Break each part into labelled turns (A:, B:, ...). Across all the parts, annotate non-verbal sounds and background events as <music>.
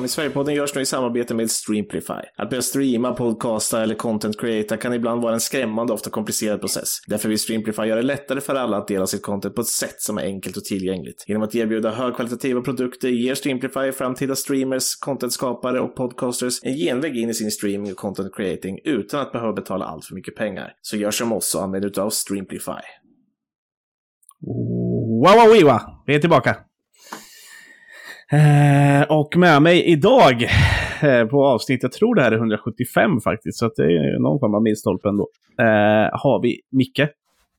A: Redarm i Sverigepodden görs nu i samarbete med Streamplify. Att börja streama, podcasta eller content creata kan ibland vara en skrämmande och ofta komplicerad process. Därför vill Streamplify göra det lättare för alla att dela sitt content på ett sätt som är enkelt och tillgängligt. Genom att erbjuda högkvalitativa produkter ger Streamplify framtida streamers, contentskapare och podcasters en genväg in i sin streaming och content creating utan att behöva betala allt för mycket pengar. Så gör som oss och använd utav Streamplify.
B: Wow, wow, wow, vi är tillbaka. Eh, och med mig idag eh, på avsnitt, jag tror det här är 175 faktiskt, så det är någon form av milstolpe ändå, eh, har vi Micke.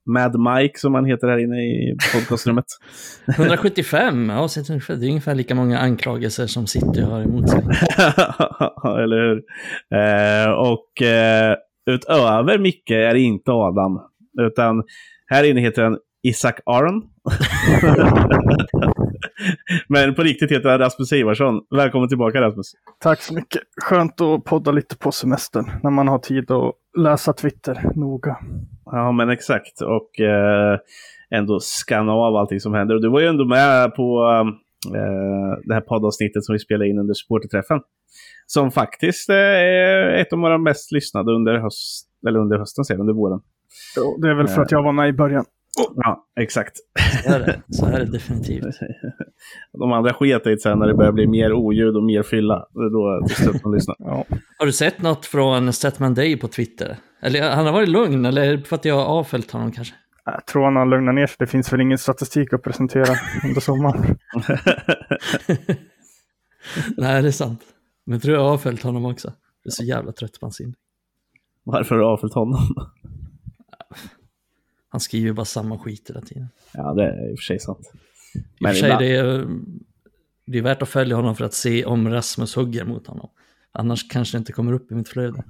B: Mad Mike som han heter här inne i podcastrummet. <laughs>
C: 175, ja, det är ungefär lika många anklagelser som City har emot sig. <laughs>
B: Eller hur? Eh, och utöver Micke är det inte Adam, utan här inne heter han Isak Aron. <laughs> Men på riktigt heter han Rasmus Ivarsson. Välkommen tillbaka Rasmus.
D: Tack så mycket. Skönt att podda lite på semestern när man har tid att läsa Twitter noga.
B: Ja, men exakt. Och eh, ändå skanna av allting som händer. Och du var ju ändå med på eh, det här poddavsnittet som vi spelade in under supporterträffen. Som faktiskt eh, är ett av våra mest lyssnade under, höst, eller under hösten, sen, under våren.
D: Det är väl för att jag var med i början.
B: Ja, exakt.
C: Så är det, <laughs> så är det definitivt.
B: De andra sket i sen när det börjar bli mer oljud och mer fylla. Det är då det slutar man lyssna. <laughs>
D: Ja.
C: Har du sett något från Statman Day på Twitter? Eller han har varit lugn, eller för att jag har avföljt honom kanske?
D: Jag tror han har lugnat ner sig. Det finns väl ingen statistik att presentera under sommaren. <laughs>
C: Nej, det är sant. Men jag tror jag har avföljt honom också. Jag är så jävla trött på hans inlägg.
B: Varför har du avföljt honom?
C: Han skriver bara samma skit hela tiden.
B: Ja, det är i och för sig sant.
C: I och
B: Men
C: för sig,
B: ibland-
C: det är, det är värt att följa honom för att se om Rasmus hugger mot honom. Annars kanske det inte kommer upp i mitt flöde.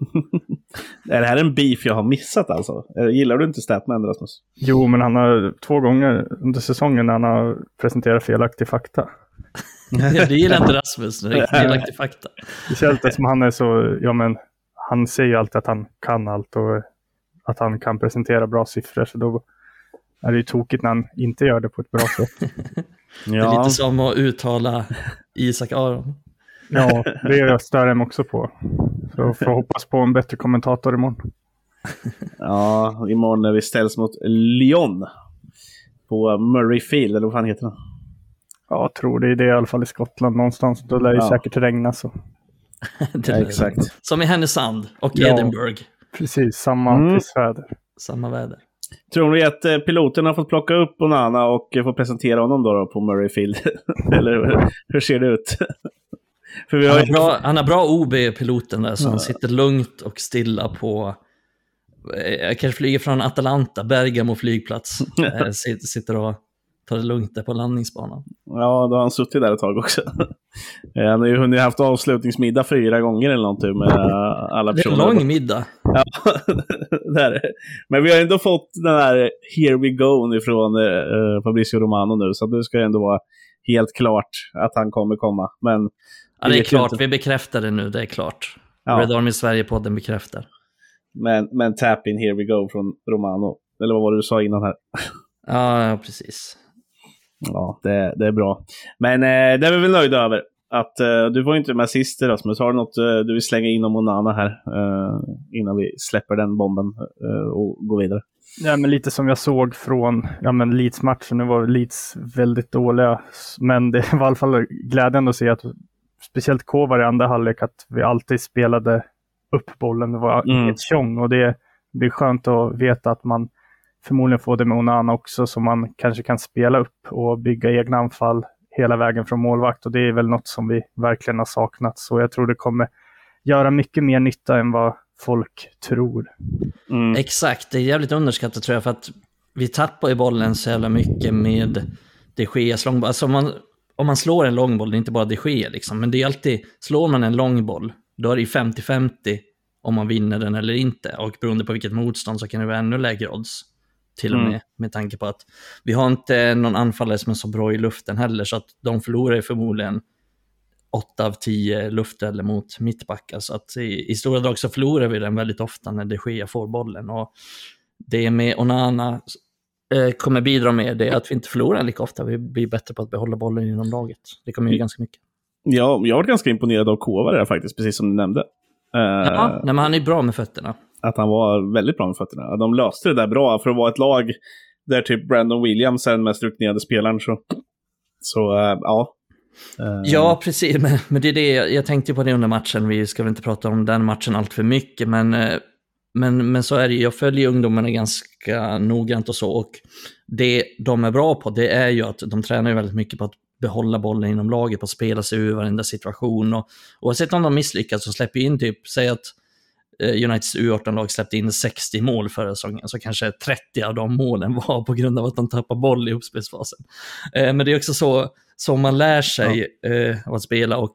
C: <laughs>
B: Är det här en beef jag har missat alltså? Gillar du inte Statman, Rasmus?
D: Jo, men han har två gånger under säsongen när han har presenterat felaktig fakta. <laughs>
C: Ja, det gillar inte Rasmus, det är felaktig fakta.
D: Speciellt eftersom han är så, ja men, han säger ju alltid att han kan allt och att han kan presentera bra siffror. Så då är det ju tokigt när han inte gör det på ett bra sätt. <laughs>
C: Det är lite som att uttala Isak Aron.
D: Ja, <laughs> det stör jag mig också på. Så får hoppas på en bättre kommentator imorgon. <laughs>
B: Ja, imorgon när vi ställs mot Lyon. På Murrayfield, eller vad fan heter den?
D: Ja, jag tror det är det i alla fall i Skottland någonstans. Då lär det
B: Ja.
D: säkert regna så.
C: Det
B: Ja,
C: är-
B: exakt.
C: Som i Härnösand och
D: Ja.
C: Edinburgh.
D: Precis, samma
B: Mm.
D: pissväder.
C: Samma väder.
B: Tror ni att eh, piloten har fått plocka upp Onana och eh, få presentera honom då, då på Murrayfield? <laughs> eller hur, hur ser det ut? <laughs> För vi
C: Han
B: har ju...
C: bra, han har bra OB, piloten där, som
B: Ja.
C: sitter lugnt och stilla på... eh, Jag kanske flyger från Atalanta, Bergamo flygplats. <laughs> Sit- Sitter och tar det lugnt där på landningsbanan.
B: Ja, då har han suttit där ett tag också. Han har ju hunnit haft avslutningsmiddag fyra gånger eller någonting med alla
C: Det är en
B: personer.
C: lång middag.
B: Ja, det är det. Men vi har ändå fått den här here we go ifrån eh, Fabrizio Romano nu, så nu ska det ändå vara helt klart att han kommer komma. Men
C: Ja, det är klart,
B: inte.
C: vi bekräftar det nu, det är klart.
B: Ja.
C: Red Army Sverige-podden bekräftar.
B: Men, men tap in here we go från Romano. Eller vad var det du sa innan här?
C: Ja, precis.
B: Ja, det, det är bra. Men eh, det är vi väl nöjda över. Att, eh, du var ju inte med sist Rasmus. Har du något eh, du vill slänga in om Onana här? Eh, innan vi släpper den bomben eh, och går vidare.
D: Ja, men lite som jag såg från ja, men Leeds-matchen. Nu var Leeds väldigt dåliga, men det var i alla fall glädjande att se att speciellt Kovar i andra halvlek, att vi alltid spelade upp bollen. Det var
B: Mm.
D: inget tjong och det, är skönt att veta att man förmodligen får det med Onana också, så man kanske kan spela upp och bygga egna anfall hela vägen från målvakt. Och det är väl något som vi verkligen har saknat. Så jag tror det kommer göra mycket mer nytta än vad folk tror.
B: Mm.
C: Exakt, det är jävligt underskattat tror jag, för att vi tappar ju bollen så jävla mycket med de Geas långboll. Alltså om man, om man slår en långboll, det är inte bara de Gea liksom, men det är alltid, slår man en långboll, då är det ju 50-50 om man vinner den eller inte. Och beroende på vilket motstånd så kan det vara ännu lägre odds. Till och
B: Mm.
C: med, med tanke på att vi har inte någon anfallare som är så bra i luften heller, så att de förlorar ju förmodligen 8 av 10 luftdueller mot mittbackar. Så att i, i stora drag så förlorar vi den väldigt ofta när de Gea får bollen. Och det med Onana eh, kommer bidra med det att vi inte förlorar lika ofta. Vi blir bättre på att behålla bollen inom laget. Det kommer ju ganska mycket.
B: Ja, jag varit ganska imponerad av Kova där faktiskt, precis som du nämnde. Uh,
C: ja, nej, men han är bra med fötterna.
B: Att han var väldigt bra med fötterna. De löste det där bra för att vara ett lag där typ Brandon Williams är den mest rutinerade spelaren. Så, så uh, ja.
C: Uh. Ja, precis. Men, men det är det, jag tänkte på det under matchen. Vi ska väl inte prata om den matchen allt för mycket, men eh, men, men så är det jag följer ungdomarna ganska noggrant och så. Och det de är bra på, det är ju att de tränar väldigt mycket på att behålla bollen inom laget, på att spela sig ur varenda situation. Och oavsett om de misslyckas så släpper in typ, säg att Uniteds U18-lag släppte in 60 mål förra säsongen, så kanske 30 av de målen var på grund av att de tappar boll i uppspelsfasen. Eh, men det är också så, så man lär sig ja. eh, att spela och,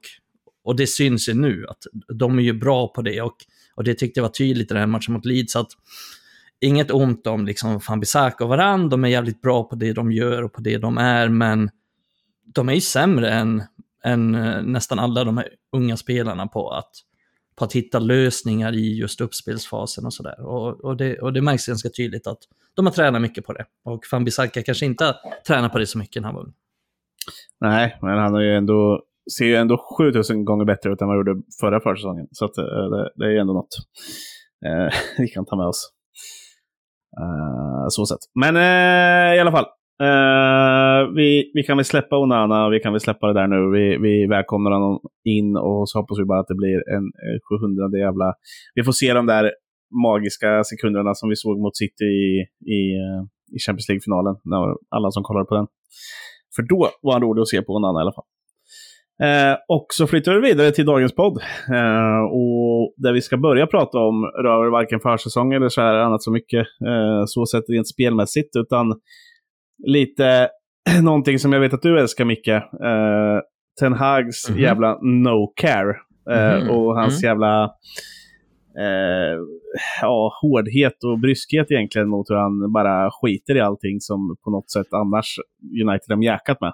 C: och det syns ju nu att de är ju bra på det. Och och det tyckte jag var tydligt i den här matchen mot Leeds. Att inget ont om liksom Fambisaka och varann, de är jävligt bra på det de gör och på det de är, men de är ju sämre än, än eh, nästan alla de här unga spelarna på att, på att hitta lösningar i just uppspelsfasen och sådär. Och, och, det, och det märks ganska tydligt att de har tränat mycket på det. Och Fambisaka kanske inte har tränat på det så mycket när han var ung.
B: Nej, men han har ju ändå ser ju ändå 7000 gånger bättre ut än vad han gjorde förra försäsongen. Så att, eh, det, det, är ändå något eh, <laughs> vi kan ta med oss. Uh, så sett. Men i alla fall. Eh, vi, vi kan väl släppa Onana, vi kan väl släppa det där nu. Vi, vi välkomnar honom in och så hoppas vi bara att det blir en eh, 700 jävla... Vi får se de där magiska sekunderna som vi såg mot City i, i, eh, i Champions League-finalen. Alla som kollade på den. För då var han rolig att se på Onana i alla fall. Eh, och så flyttar vi vidare till dagens podd. Eh, och där vi ska börja prata om rör varken försäsong eller så här annat så mycket. Eh, så sett rent spelmässigt. Utan lite <clears throat> någonting som jag vet att du älskar Micke. Eh, Ten Hags mm -hmm. jävla no care. Mm -hmm. Och hans mm. jävla eh, ja, hårdhet och bryskhet egentligen mot hur han bara skiter i allting som på något sätt annars United har mjäkat med.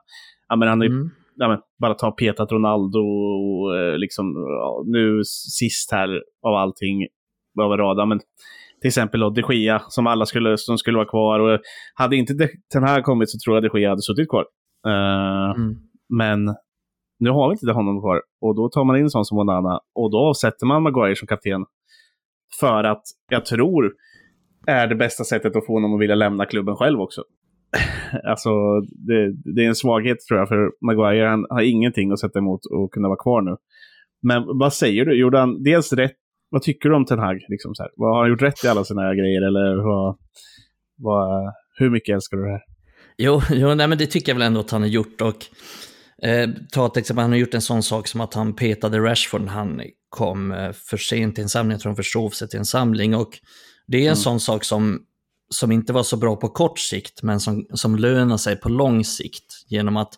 B: Ja, men han är mm ja, men, bara ta petat Ronaldo och liksom, ja, nu sist här av allting över radarn. Men till exempel då de Gia som alla skulle, som skulle vara kvar. Och hade inte den här kommit så tror jag de Gia hade suttit kvar. Uh, mm. Men nu har vi inte honom kvar och då tar man in en sån som Onana och då sätter man Maguire som kapten. För att jag tror är det bästa sättet att få honom att vilja lämna klubben själv också. <laughs> alltså, det, det, är en svaghet tror jag för Maguire. Han har ingenting att sätta emot och kunna vara kvar nu. Men vad säger du? Gjorde han dels rätt? Vad tycker du om Ten Hag? Liksom så här? Vad, har han gjort rätt i alla sina grejer? Eller vad, vad, hur mycket älskar du det här?
C: Jo, jo nej, men det tycker jag väl ändå att han har gjort. Och, eh, ta ett exempel, han har gjort en sån sak som att han petade Rashford när han kom eh, för sent till en samling. Jag tror han försov sig till en samling. Och det är en mm. sån sak som som inte var så bra på kort sikt, men som, som lönar sig på lång sikt genom att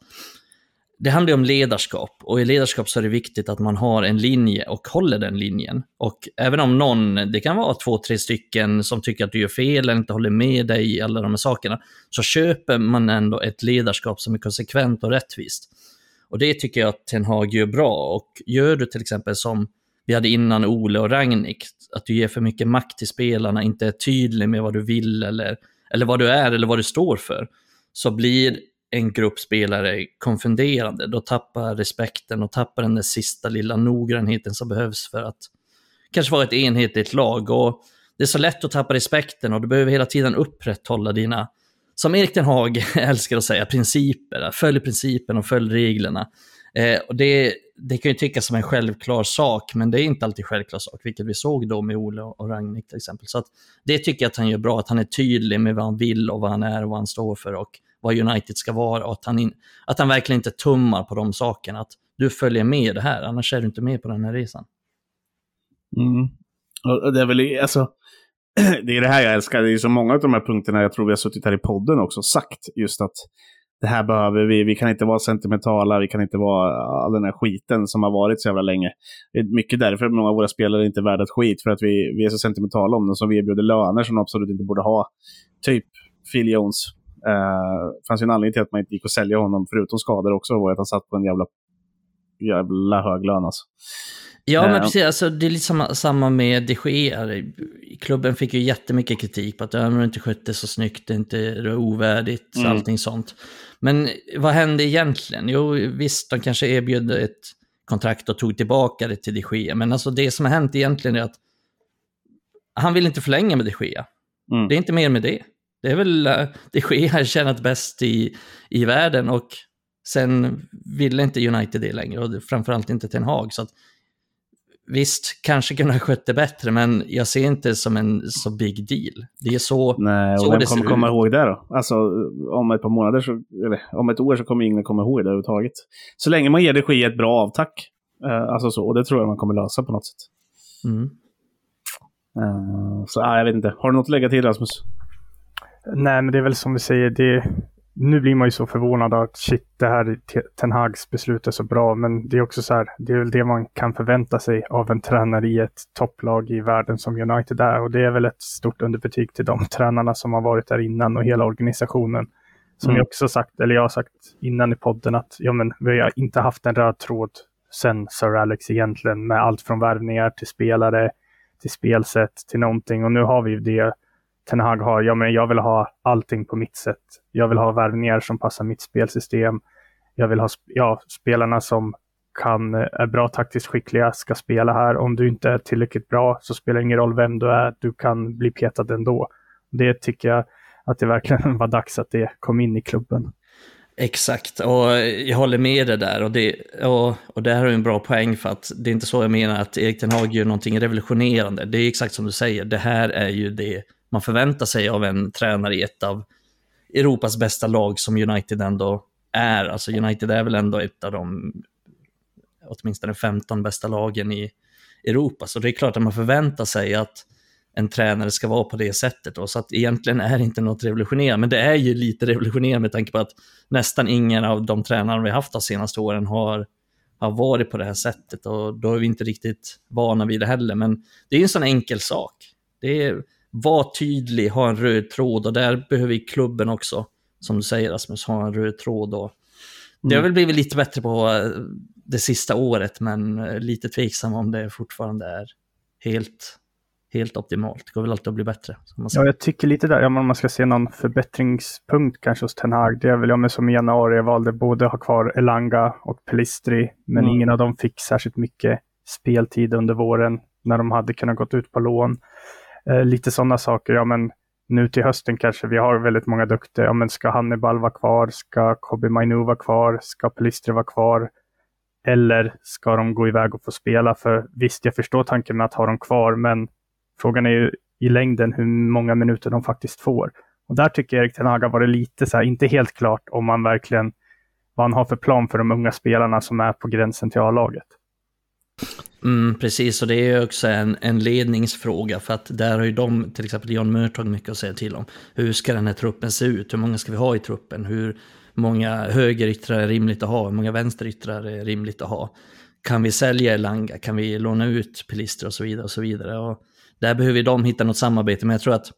C: det handlar ju om ledarskap och i ledarskap så är det viktigt att man har en linje och håller den linjen. Och även om någon, det kan vara två, tre stycken som tycker att du gör fel eller inte håller med dig i alla de här sakerna, så köper man ändå ett ledarskap som är konsekvent och rättvist. Och det tycker jag att Ten Hag gör bra. Och gör du till exempel som vi hade innan Ole och Ragnik, att du ger för mycket makt till spelarna, inte är tydlig med vad du vill eller, eller vad du är eller vad du står för, så blir en grupp spelare konfunderande. Då tappar respekten och tappar den där sista lilla noggrannheten som behövs för att kanske vara ett enhetligt lag. Och det är så lätt att tappa respekten och du behöver hela tiden upprätthålla dina, som Erik Den Haag <laughs> älskar att säga, principer. Följ principen och följ reglerna. Eh, och det, det kan ju tyckas som en självklar sak, men det är inte alltid självklar sak, vilket vi såg då med Ole och Ragnik till exempel. Så att det tycker jag att han gör bra, att han är tydlig med vad han vill och vad han är och vad han står för och vad United ska vara och att han, in, att han verkligen inte tummar på de sakerna. Att du följer med det här, annars är du inte med på den här resan.
B: Mm. Och det är väl, alltså, <clears throat> det är det här jag älskar. Det är så många av de här punkterna jag tror vi har suttit här i podden också sagt. Just att det här behöver vi, vi kan inte vara sentimentala, vi kan inte vara all den här skiten som har varit så jävla länge. Det är mycket därför många av våra spelare inte är värda ett skit, för att vi, vi är så sentimentala om dem, som vi erbjuder löner som de absolut inte borde ha. Typ Phil Jones. Det fanns ju en anledning till att man inte gick att sälja honom, förutom skador också, var att han satt på en jävla, jävla hög lön alltså.
C: Ja, men precis. Alltså, det är lite samma, samma med de Gea. Klubben fick ju jättemycket kritik på att de inte skötte så snyggt, det är inte ovärdigt, mm. allting sånt. Men vad hände egentligen? Jo, visst, de kanske erbjöd ett kontrakt och tog tillbaka det till de Gea. Men alltså det som har hänt egentligen är att han vill inte förlänga med de Gea.
B: Mm.
C: Det är inte mer med det. Det är väl uh, de Gea har tjänat bäst i, i världen och sen ville inte United det längre och framförallt inte Ten Hag. Så att, visst, kanske kunde ha skött det bättre, men jag ser inte det som en så big deal. Det är så,
B: Nej,
C: så
B: och vem
C: det
B: kommer komma ihåg det då? Alltså, om ett par månader, så, eller om ett år så kommer ingen komma ihåg det överhuvudtaget. Så länge man ger det ske ett bra avtack. Eh, alltså så, och det tror jag man kommer lösa på något sätt.
C: Mm.
B: Eh, så, ah, jag vet inte. Har du något att lägga till Rasmus?
D: Nej, men det är väl som vi säger, det, nu blir man ju så förvånad att shit, det här Te- Ten Hags beslut är så bra, men det är också så här, det är väl det man kan förvänta sig av en tränare i ett topplag i världen som United är. Och det är väl ett stort underbetyg till de tränarna som har varit där innan och hela organisationen. Som
B: Mm.
D: jag också sagt, eller jag har sagt innan i podden att ja, men vi har inte haft en röd tråd sen Sir Alex egentligen med allt från värvningar till spelare, till spelsätt, till någonting. Och nu har vi det Ten Hag har, ja men jag vill ha allting på mitt sätt. Jag vill ha värvningar som passar mitt spelsystem. Jag vill ha sp- ja, spelarna som kan, eh, är bra taktiskt skickliga ska spela här. Om du inte är tillräckligt bra så spelar det ingen roll vem du är. Du kan bli petad ändå. Det tycker jag att det verkligen <laughs> var dags att det kom in i klubben.
C: Exakt, och jag håller med dig där. Och det, och, och det här är en bra poäng för att det är inte så jag menar att Erik Ten Hag gör någonting revolutionerande. Det är exakt som du säger, det här är ju det man förväntar sig av en tränare i ett av Europas bästa lag som United ändå är. Alltså United är väl ändå ett av de åtminstone 15 bästa lagen i Europa. Så det är klart att man förväntar sig att en tränare ska vara på det sättet. Då. Så att egentligen är det inte något revolutionerande, men det är ju lite revolutionerande med tanke på att nästan ingen av de tränare vi haft de senaste åren har, har varit på det här sättet och då är vi inte riktigt vana vid det heller. Men det är en sån enkel sak. Det är var tydlig, ha en röd tråd och där behöver klubben också, som du säger Rasmus, ha en röd tråd. Och det har väl blivit lite bättre på eh, det sista året, men eh, lite tveksam om det fortfarande är helt, helt optimalt. Det går väl alltid att bli bättre.
D: Ja, jag tycker lite där, om man ska se någon förbättringspunkt kanske hos Ten Hag, det är väl, ja, men som i januari jag valde både ha kvar Elanga och Pelistri, men
B: Mm.
D: ingen av dem fick särskilt mycket speltid under våren när de hade kunnat gått ut på lån. Eh, lite sådana saker, ja men nu till hösten kanske vi har väldigt många duktiga, ja men ska Hannibal vara kvar, ska Kobe Mainu vara kvar, ska Pelistri vara kvar? Eller ska de gå iväg och få spela? För visst, jag förstår tanken med att ha dem kvar, men frågan är ju i längden hur många minuter de faktiskt får. Och där tycker jag Erik Ten Hag har varit lite så här, inte helt klart om man verkligen, vad han har för plan för de unga spelarna som är på gränsen till A-laget.
C: Mm, precis, och det är också en, en ledningsfråga för att där har ju de, till exempel John Murtog, mycket att säga till om. Hur ska den här truppen se ut? Hur många ska vi ha i truppen? Hur många högeryttrar är rimligt att ha? Hur många vänsteryttrar är rimligt att ha? Kan vi sälja Elanga? Kan vi låna ut Pelister och så vidare och så vidare? Och där behöver de hitta något samarbete, men jag tror att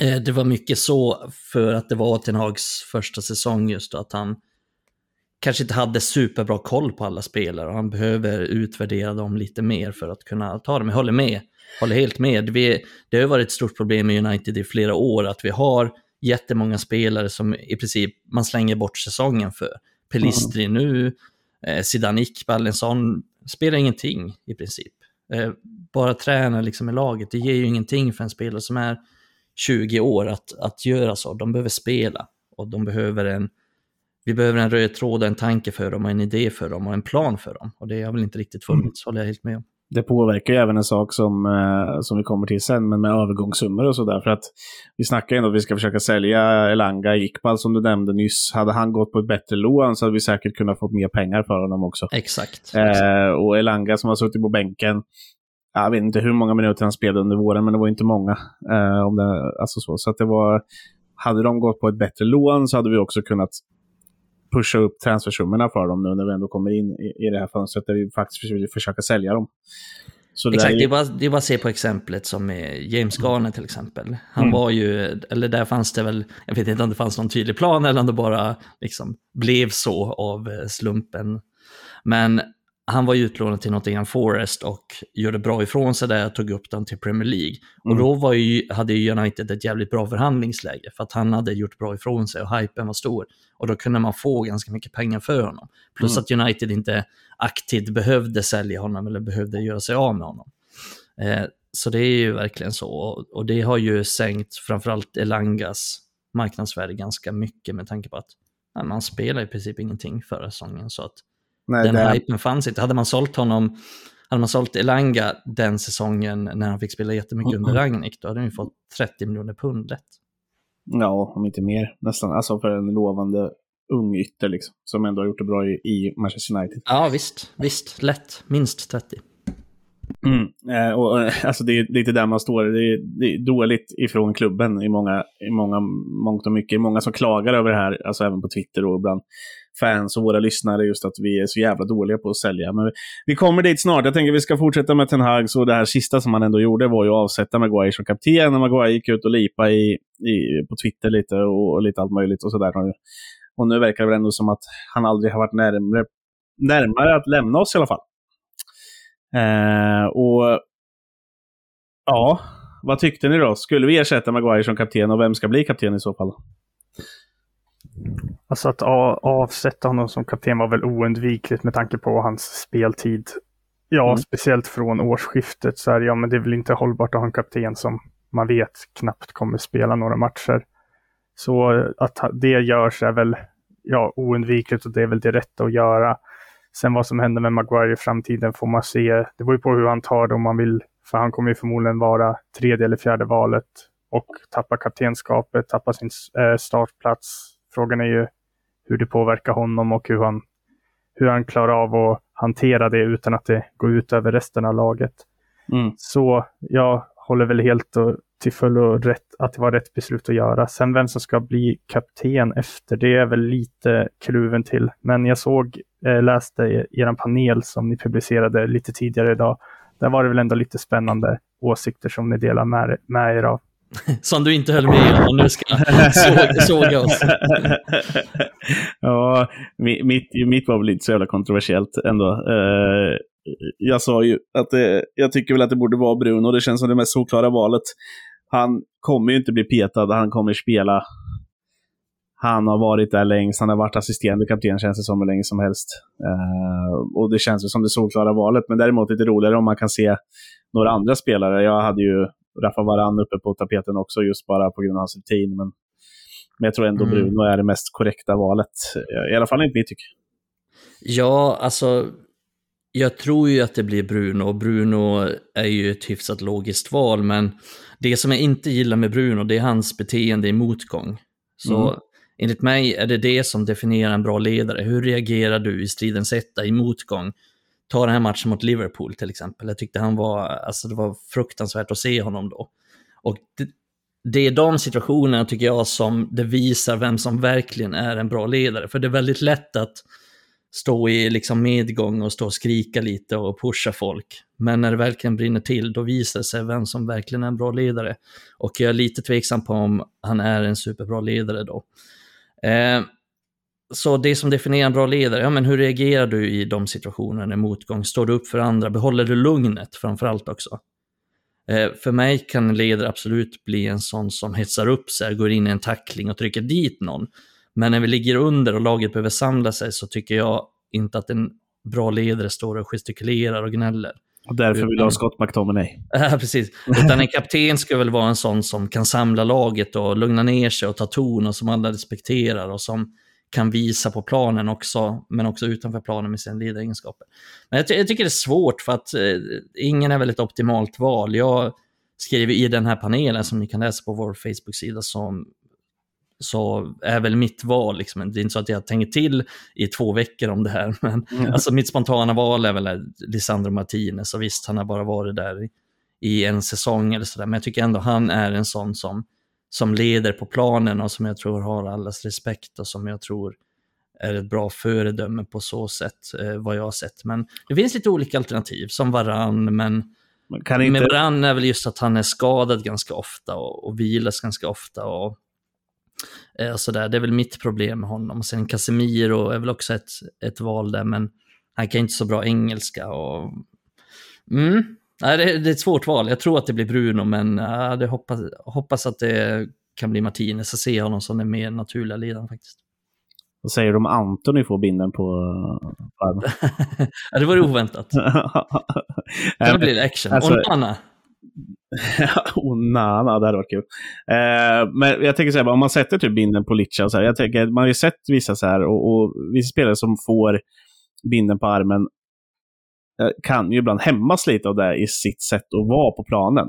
C: eh, det var mycket så för att det var Ten Hags första säsong just då, att han kanske inte hade superbra koll på alla spelare och han behöver utvärdera dem lite mer för att kunna ta dem. Jag håller med, håller helt med. Vi, det har varit ett stort problem med United i flera år att vi har jättemånga spelare som i princip man slänger bort säsongen för. Pelistri nu, eh, en sån spelar ingenting i princip. Eh, bara tränar liksom i laget, det ger ju ingenting för en spelare som är 20 år att, att göra så. De behöver spela och de behöver en vi behöver en röd tråd en tanke för dem och en idé för dem och en plan för dem. Och det har väl inte riktigt funnits, håller jag helt med om.
B: Det påverkar ju även en sak som, eh, som vi kommer till sen, men med övergångssummor och sådär. För att vi snackar ändå att vi ska försöka sälja Elanga Iqbal som du nämnde nyss. Hade han gått på ett bättre lån så hade vi säkert kunnat få mer pengar för honom också.
C: Exakt.
B: Eh, och Elanga som har suttit på bänken, jag vet inte hur många minuter han spelade under våren, men det var inte många. Eh, om det, alltså så. så att det var, hade de gått på ett bättre lån så hade vi också kunnat pusha upp transfersummorna för dem nu när vi ändå kommer in i, i det här fönstret där vi faktiskt vill försöka sälja dem. Så
C: Exakt, det är, bara, det är bara att se på exemplet som James Garner till exempel. Han
B: Mm.
C: var ju, eller där fanns det väl, jag vet inte om det fanns någon tydlig plan eller om det bara liksom blev så av eh, slumpen. Men han var utlånad till Nottingham Forest och gjorde bra ifrån sig där och tog upp dem till Premier League. Och
B: Mm.
C: då var ju, hade ju United ett jävligt bra förhandlingsläge för att han hade gjort bra ifrån sig och hypen var stor. Och då kunde man få ganska mycket pengar för honom. Plus
B: Mm.
C: att United inte aktivt behövde sälja honom eller behövde göra sig av med honom. Eh, så det är ju verkligen så. Och, och det har ju sänkt framförallt Elangas marknadsvärde ganska mycket med tanke på att man spelar i princip ingenting förra säsongen. Så att
B: Nej,
C: den
B: det,
C: hypen fanns inte. Hade man sålt honom, hade man sålt Elanga den säsongen när han fick spela jättemycket under
B: Mm.
C: Ragnik, då hade han ju fått 30 miljoner pund lätt.
B: ja, om inte mer. Nästan. Alltså för en lovande ung ytter liksom. Som ändå har gjort det bra i, i Manchester United.
C: Ja, visst, visst, lätt, minst 30.
B: Mm. Eh, och, eh, alltså det, är, inte där man står. Det är, det är dåligt ifrån klubben i många, i många, mångt och mycket. Många som klagar över det här, alltså även på Twitter och bland fans och våra lyssnare, just att vi är så jävla dåliga på att sälja. Men vi, vi kommer dit snart. Jag tänker vi ska fortsätta med Ten Hag. Så det här sista som han ändå gjorde var ju att avsätta Maguire som kapten. Och Maguire gick ut och lipa i, i, på Twitter lite och, och lite allt möjligt och sådär. Och nu verkar det väl ändå som att han aldrig har varit närmare, närmare att lämna oss i alla fall. Eh, och ja, vad tyckte ni då? Skulle vi ersätta Maguire som kapten och vem ska bli kapten i så fall?
D: Alltså att avsätta honom som kapten var väl oundvikligt med tanke på hans speltid. Ja,
B: Mm.
D: speciellt från årsskiftet så är ja, men det är väl inte hållbart att ha en kapten som man vet knappt kommer spela några matcher. Så att det görs är väl ja, oundvikligt och det är väl det rätta att göra. Sen vad som händer med Maguire i framtiden får man se. Det beror ju på hur han tar det om man vill, för han kommer ju förmodligen vara tredje eller fjärde valet och tappa kaptenskapet, tappa sin eh, startplats. Frågan är ju hur det påverkar honom och hur han, hur han klarar av att hantera det utan att det går ut över resten av laget.
B: Mm.
D: Så jag håller väl helt och till fullo rätt att det var rätt beslut att göra. Sen vem som ska bli kapten efter, det är väl lite kluven till. Men jag såg, eh, läste er panel som ni publicerade lite tidigare idag. Där var det väl ändå lite spännande åsikter som ni delar med, med er av. <laughs>
C: Som du inte höll med om nu ska såga, såga oss. <laughs>
B: ja, mitt, mitt var väl inte så jävla kontroversiellt ändå. Eh, jag sa ju att det, jag tycker väl att det borde vara Bruno. Det känns som det mest solklara valet. Han kommer ju inte bli petad, han kommer spela. Han har varit där längst, han har varit assisterande kapten känns det som hur länge som helst. Eh, och det känns ju som det solklara valet, men däremot lite roligare om man kan se några andra spelare. Jag hade ju Rafa Varan uppe på tapeten också, just bara på grund av hans rutin. Men, men jag tror ändå
C: Mm.
B: Bruno är det mest korrekta valet. I alla fall inte mitt tycke.
C: Ja, alltså, jag tror ju att det blir Bruno. och Bruno är ju ett hyfsat logiskt val, men det som jag inte gillar med Bruno, det är hans beteende i motgång. Så
B: Mm.
C: enligt mig är det det som definierar en bra ledare. Hur reagerar du i stridens etta, i motgång? Ta den här matchen mot Liverpool till exempel. Jag tyckte han var, alltså det var fruktansvärt att se honom då. Och det, det är de situationerna tycker jag som det visar vem som verkligen är en bra ledare. För det är väldigt lätt att stå i liksom medgång och stå och skrika lite och pusha folk. Men när det verkligen brinner till, då visar det sig vem som verkligen är en bra ledare. Och jag är lite tveksam på om han är en superbra ledare då. Eh, så det som definierar en bra ledare, ja men hur reagerar du i de situationerna när motgång? Står du upp för andra? Behåller du lugnet framförallt också? Eh, för mig kan en ledare absolut bli en sån som hetsar upp sig, går in i en tackling och trycker dit någon. Men när vi ligger under och laget behöver samla sig så tycker jag inte att en bra ledare står och gestikulerar och gnäller.
B: Och därför vill jag ha Scott McTominay. <laughs>
C: Ja, precis. Utan en kapten ska väl vara en sån som kan samla laget och lugna ner sig och ta ton och som alla respekterar och som kan visa på planen också, men också utanför planen med sina ledaregenskaper. Men jag, ty jag tycker det är svårt för att eh, ingen är väl ett optimalt val. Jag skriver i den här panelen som ni kan läsa på vår Facebook-sida som så är väl mitt val, liksom. det är inte så att jag tänker till i två veckor om det här, <laughs> men
B: Mm.
C: alltså mitt spontana val är väl Lisandro Martinez, och visst, han har bara varit där i, i en säsong eller sådär, men jag tycker ändå han är en sån som, som leder på planen och som jag tror har allas respekt och som jag tror är ett bra föredöme på så sätt, eh, vad jag har sett. Men det finns lite olika alternativ, som Varann, men
B: inte...
C: med Varann är väl just att han är skadad ganska ofta och, och vilas ganska ofta. Och, eh, sådär. Det är väl mitt problem med honom. Sen Casemiro är väl också ett, ett val där, men han kan inte så bra engelska och... Mm. Nej, det, det är ett svårt val. Jag tror att det blir Bruno, men ja, det hoppas, hoppas att det kan bli Martinez. Jag ser honom som den mer naturliga ledaren faktiskt.
B: Vad säger du om Antoni får binden på, armen? <laughs>
C: ja, det var oväntat. <laughs> det blir action. Alltså, Onana. <laughs>
B: Onana, det hade varit kul. Eh, men jag tänker så här, om man sätter typ binden på Licha så här, jag tänker, man har ju sett vissa så här, och, och vissa spelare som får binden på armen kan ju ibland hämmas lite av det i sitt sätt att vara på planen.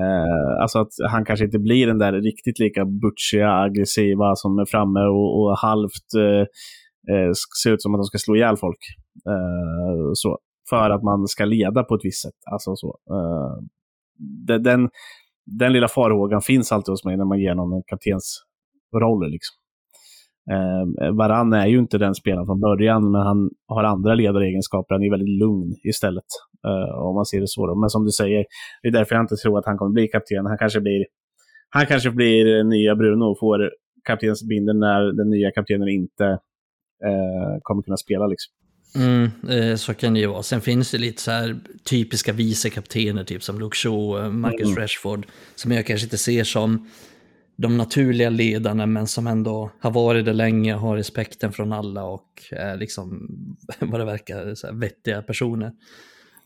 B: Eh, alltså att han kanske inte blir den där riktigt lika butchiga, aggressiva som är framme och, och halvt eh, eh ser ut som att de ska slå ihjäl folk. Eh, så, för att man ska leda på ett visst sätt. Alltså så. Eh, den, den lilla farhågan finns alltid hos mig när man ger någon en kaptensroll. Liksom. Eh, Varann är ju inte den spelaren från början, men han har andra ledaregenskaper. Han är väldigt lugn istället, eh, om man ser det så. Då. Men som du säger, det är därför jag inte tror att han kommer bli kapten. Han kanske blir, han kanske blir nya Bruno och får kaptensbinden när den nya kaptenen inte eh, kommer kunna spela. Liksom.
C: Mm, eh, så kan det ju vara. Sen finns det lite så här typiska vicekaptener, typ som Luke Shaw, eh, Marcus mm. Rashford, som jag kanske inte ser som de naturliga ledarna men som ändå har varit det länge, har respekten från alla och är liksom <laughs> vad det verkar så vettiga personer.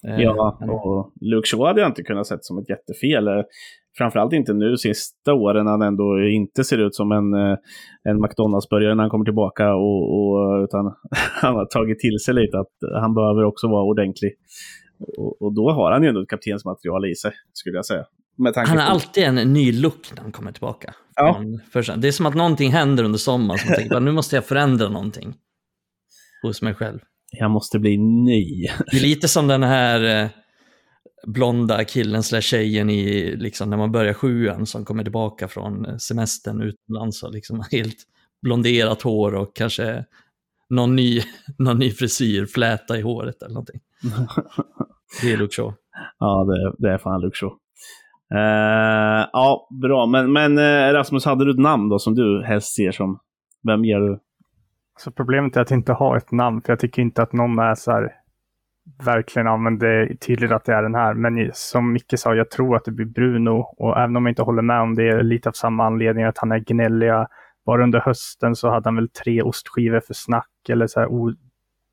B: Eh, ja, och Luke Shaw hade jag inte kunnat sett som ett jättefel. Eh, framförallt inte nu sista åren när han ändå inte ser ut som en, eh, en McDonalds-burgare när han kommer tillbaka. Och, och, utan <laughs> han har tagit till sig lite att han behöver också vara ordentlig. Och, och då har han ju ändå ett kaptensmaterial i sig, skulle jag säga
C: han har alltid en ny look när han kommer tillbaka. Ja. Det är som att någonting händer under sommaren som tänker nu måste jag förändra någonting hos mig själv.
B: Jag måste bli ny.
C: Det är lite som den här eh, blonda killen slash tjejen i, liksom, när man börjar sjuan som kommer tillbaka från eh, semestern utomlands och liksom helt blonderat hår och kanske någon ny, <laughs> någon ny frisyr, fläta i håret eller någonting. <laughs> Det är Luke Shaw.
B: Ja, det, det är fan Luke Shaw. Uh, ja, bra. Men, men uh, Rasmus, hade du ett namn då som du helst ser som? Vem ger du?
D: Så problemet är att inte ha ett namn, för jag tycker inte att någon är så här verkligen använder tydligt att det är den här. Men som Micke sa, jag tror att det blir Bruno och även om jag inte håller med om det, är lite av samma anledning att han är gnälliga. Bara under hösten så hade han väl tre ostskivor för snack eller så här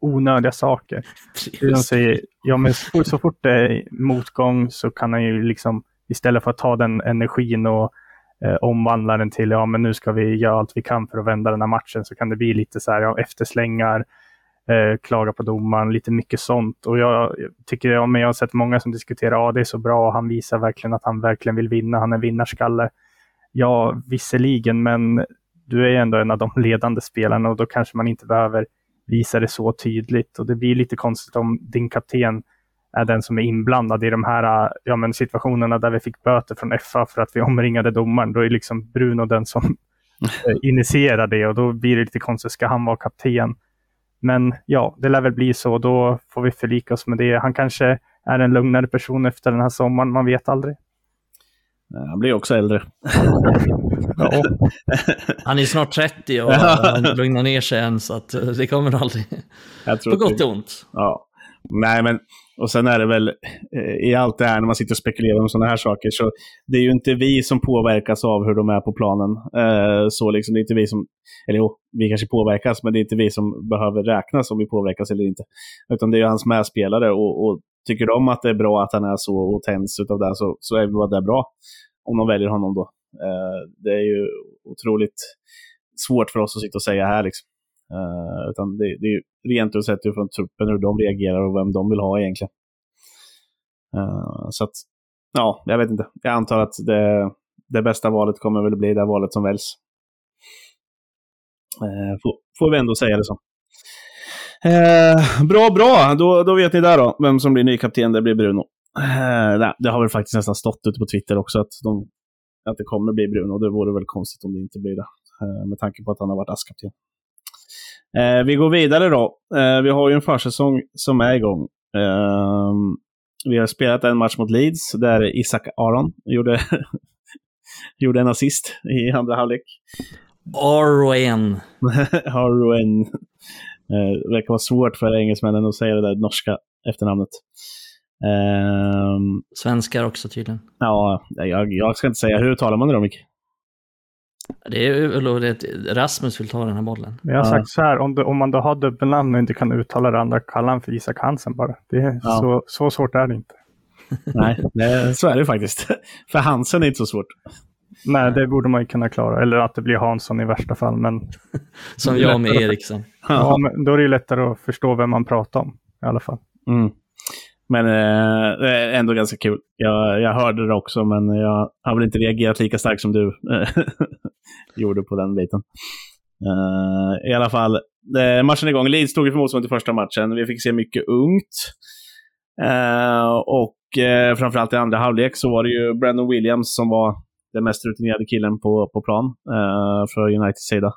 D: onödiga saker. <laughs> De säger, ja, men så fort det är motgång så kan han ju liksom istället för att ta den energin och eh, omvandla den till, ja men nu ska vi göra allt vi kan för att vända den här matchen, så kan det bli lite så här, ja, efterslängar, eh, klaga på domaren, lite mycket sånt. Och jag, tycker, ja, men jag har sett många som diskuterar, ja det är så bra, han visar verkligen att han verkligen vill vinna, han är vinnarskalle. Ja, visserligen, men du är ändå en av de ledande spelarna och då kanske man inte behöver visa det så tydligt. Och det blir lite konstigt om din kapten är den som är inblandad i de här ja, men situationerna där vi fick böter från FA för att vi omringade domaren. Då är liksom Bruno den som eh, <laughs> initierar det och då blir det lite konstigt. Ska han vara kapten? Men ja, det lär väl bli så. Då får vi förlika oss med det. Han kanske är en lugnare person efter den här sommaren. Man vet aldrig.
B: Han blir också äldre. <laughs>
C: ja. Han är snart 30 och <laughs> han lugnar ner sig än, så att det kommer aldrig. På gott och ont.
B: Ja. Nej, men och sen är det väl eh, i allt det här när man sitter och spekulerar om sådana här saker, så det är ju inte vi som påverkas av hur de är på planen. Eh, så liksom, det är inte vi som, eller jo, vi kanske påverkas, men det är inte vi som behöver räknas om vi påverkas eller inte. Utan det är ju hans medspelare och, och tycker de att det är bra att han är så och tänds utav det så, så är det bra. Om de väljer honom då. Eh, det är ju otroligt svårt för oss att sitta och säga här liksom. Uh, utan det, det är rent och sett från truppen hur de reagerar och vem de vill ha egentligen. Uh, så att, ja, jag vet inte. Jag antar att det, det bästa valet kommer väl bli det valet som väljs. Uh, får, får vi ändå säga det så. Uh, bra, bra. Då, då vet ni där då, vem som blir ny kapten. Det blir Bruno. Uh, det har väl faktiskt nästan stått ute på Twitter också att, de, att det kommer bli Bruno. Det vore väl konstigt om det inte blir det. Uh, med tanke på att han har varit askkapten. Eh, vi går vidare då. Eh, vi har ju en försäsong som är igång. Eh, vi har spelat en match mot Leeds där Isak Aron gjorde, <laughs> gjorde en assist i andra halvlek.
C: Arwen. <laughs>
B: Arwen. Eh, det verkar vara svårt för engelsmännen att säga det där norska efternamnet. Eh,
C: Svenskar också tydligen.
B: ja, jag, jag ska inte säga. Hur talar man det då, Micke?
C: Det är väl det Rasmus vill ta den här bollen.
D: Men jag har
B: Ja.
D: sagt så här, om, du, om man då har dubbelnamn och inte kan uttala det andra, kalla han för Isak Hansen bara. Det är
B: Ja.
D: så, så svårt är det inte. <laughs>
B: Nej, det, så är det faktiskt. <laughs> för Hansen är inte så svårt.
D: Nej, det borde man ju kunna klara. Eller att det blir Hansson i värsta fall. Men, <laughs>
C: Som jag med Eriksson.
D: ja, men då är det ju lättare att förstå vem man pratar om i alla fall.
B: Mm. Men eh, det är ändå ganska kul. Jag, jag hörde det också, men jag har väl inte reagerat lika starkt som du gjorde på den biten. Uh, I alla fall, eh, matchen är igång. Leeds tog ju för motstånd i första matchen. Vi fick se mycket ungt. Uh, och eh, framförallt i andra halvlek så var det ju Brandon Williams som var den mest rutinerade killen på, på plan uh, för Uniteds sida.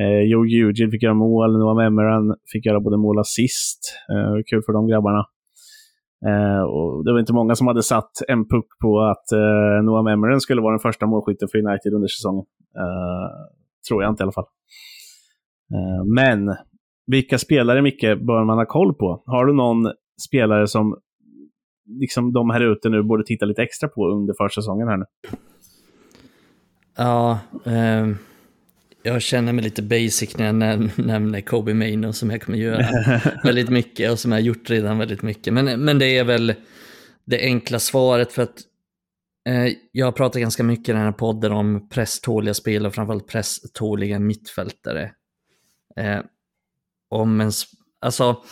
B: Eh, Joe Eugene fick göra mål, Noah Memeran fick göra både mål och assist. Eh, kul för de grabbarna. Eh, och det var inte många som hade satt en puck på att eh, Noah Memeran skulle vara den första målskytten för United under säsongen. Eh, tror jag inte i alla fall. Eh, men vilka spelare, Micke, bör man ha koll på? Har du någon spelare som liksom de här ute nu borde titta lite extra på under försäsongen här nu?
C: Ja, ehm, jag känner mig lite basic när jag näm- nämner Kobe Maino som jag kommer göra <laughs> väldigt mycket och som jag har gjort redan väldigt mycket. Men, men det är väl det enkla svaret för att eh, Eh, jag har pratat ganska mycket i den här podden om presståliga spelare, framförallt presståliga mittfältare. Eh, om en, alltså,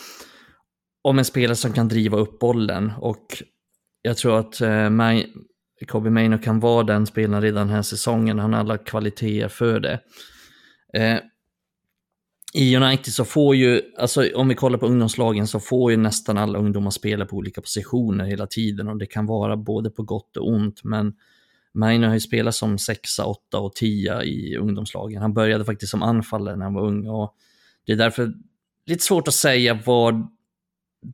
C: om en spelare som kan driva upp bollen och jag tror att eh, Kobe Maino kan vara den spelaren redan den här säsongen. Han har alla kvaliteter för det. Eh, i United så får ju, alltså om vi kollar på ungdomslagen så får ju nästan alla ungdomar spela på olika positioner hela tiden och det kan vara både på gott och ont. Men Maino har ju spelat som sexa, åtta och tia i ungdomslagen. Han började faktiskt som anfallare när han var ung och det är därför lite svårt att säga vad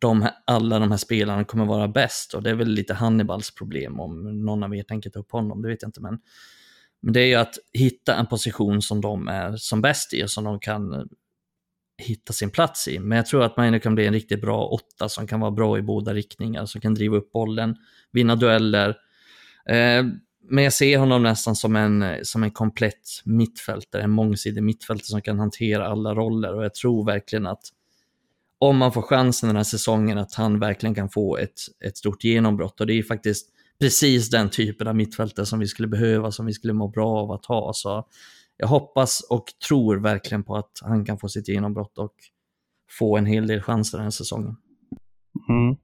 C: de här, alla de här spelarna kommer vara bäst och det är väl lite Hannibals problem om någon av er tänker ta upp honom, det vet jag inte men men det är ju att hitta en position som de är som bäst i och som de kan hitta sin plats i. Men jag tror att Maino kan bli en riktigt bra åtta som kan vara bra i båda riktningar, som kan driva upp bollen, vinna dueller. Eh, men jag ser honom nästan som en, som en komplett mittfältare, en mångsidig mittfältare som kan hantera alla roller och jag tror verkligen att om man får chansen den här säsongen att han verkligen kan få ett, ett stort genombrott. Och det är faktiskt precis den typen av mittfältare som vi skulle behöva, som vi skulle må bra av att ha. Så jag hoppas och tror verkligen på att han kan få sitt genombrott och få en hel del chanser den här säsongen.
B: Mm.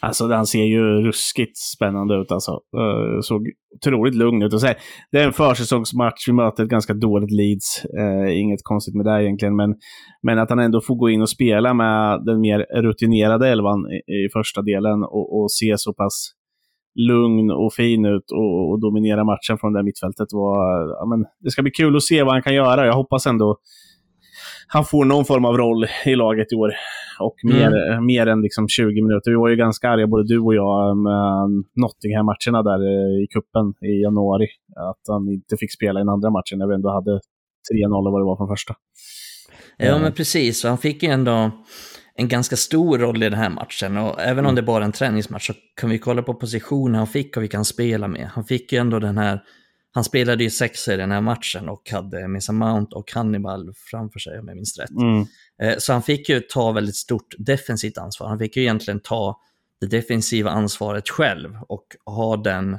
B: Alltså han ser ju ruskigt spännande ut alltså. Uh, såg otroligt lugn ut. Och så här, det är en försäsongsmatch, vi möter ett ganska dåligt Leeds. Uh, inget konstigt med det egentligen, men, men att han ändå får gå in och spela med den mer rutinerade elvan i, i första delen och, och se så pass lugn och fin ut och, och dominera matchen från det mittfältet var... Ja, men, det ska bli kul att se vad han kan göra. Jag hoppas ändå han får någon form av roll i laget i år. Och mer, mer än liksom 20 minuter. Vi var ju ganska arga, både du och jag, med Nottingham-matcherna där eh, i kuppen i januari. Att han inte fick spela i den andra matchen när vi ändå hade 3-0 vad det var från första.
C: Ja, men precis. Han fick ju ändå en ganska stor roll i den här matchen. Och även om det bara är en träningsmatch så kan vi kolla på positionen han fick och vilka han spelar med. Han fick ju ändå den här han spelade ju sexa i den här matchen och hade Mason Mount och Hannibal framför sig om jag minns rätt.
B: Mm.
C: Så han fick ju ta väldigt stort defensivt ansvar. Han fick ju egentligen ta det defensiva ansvaret själv och ha den,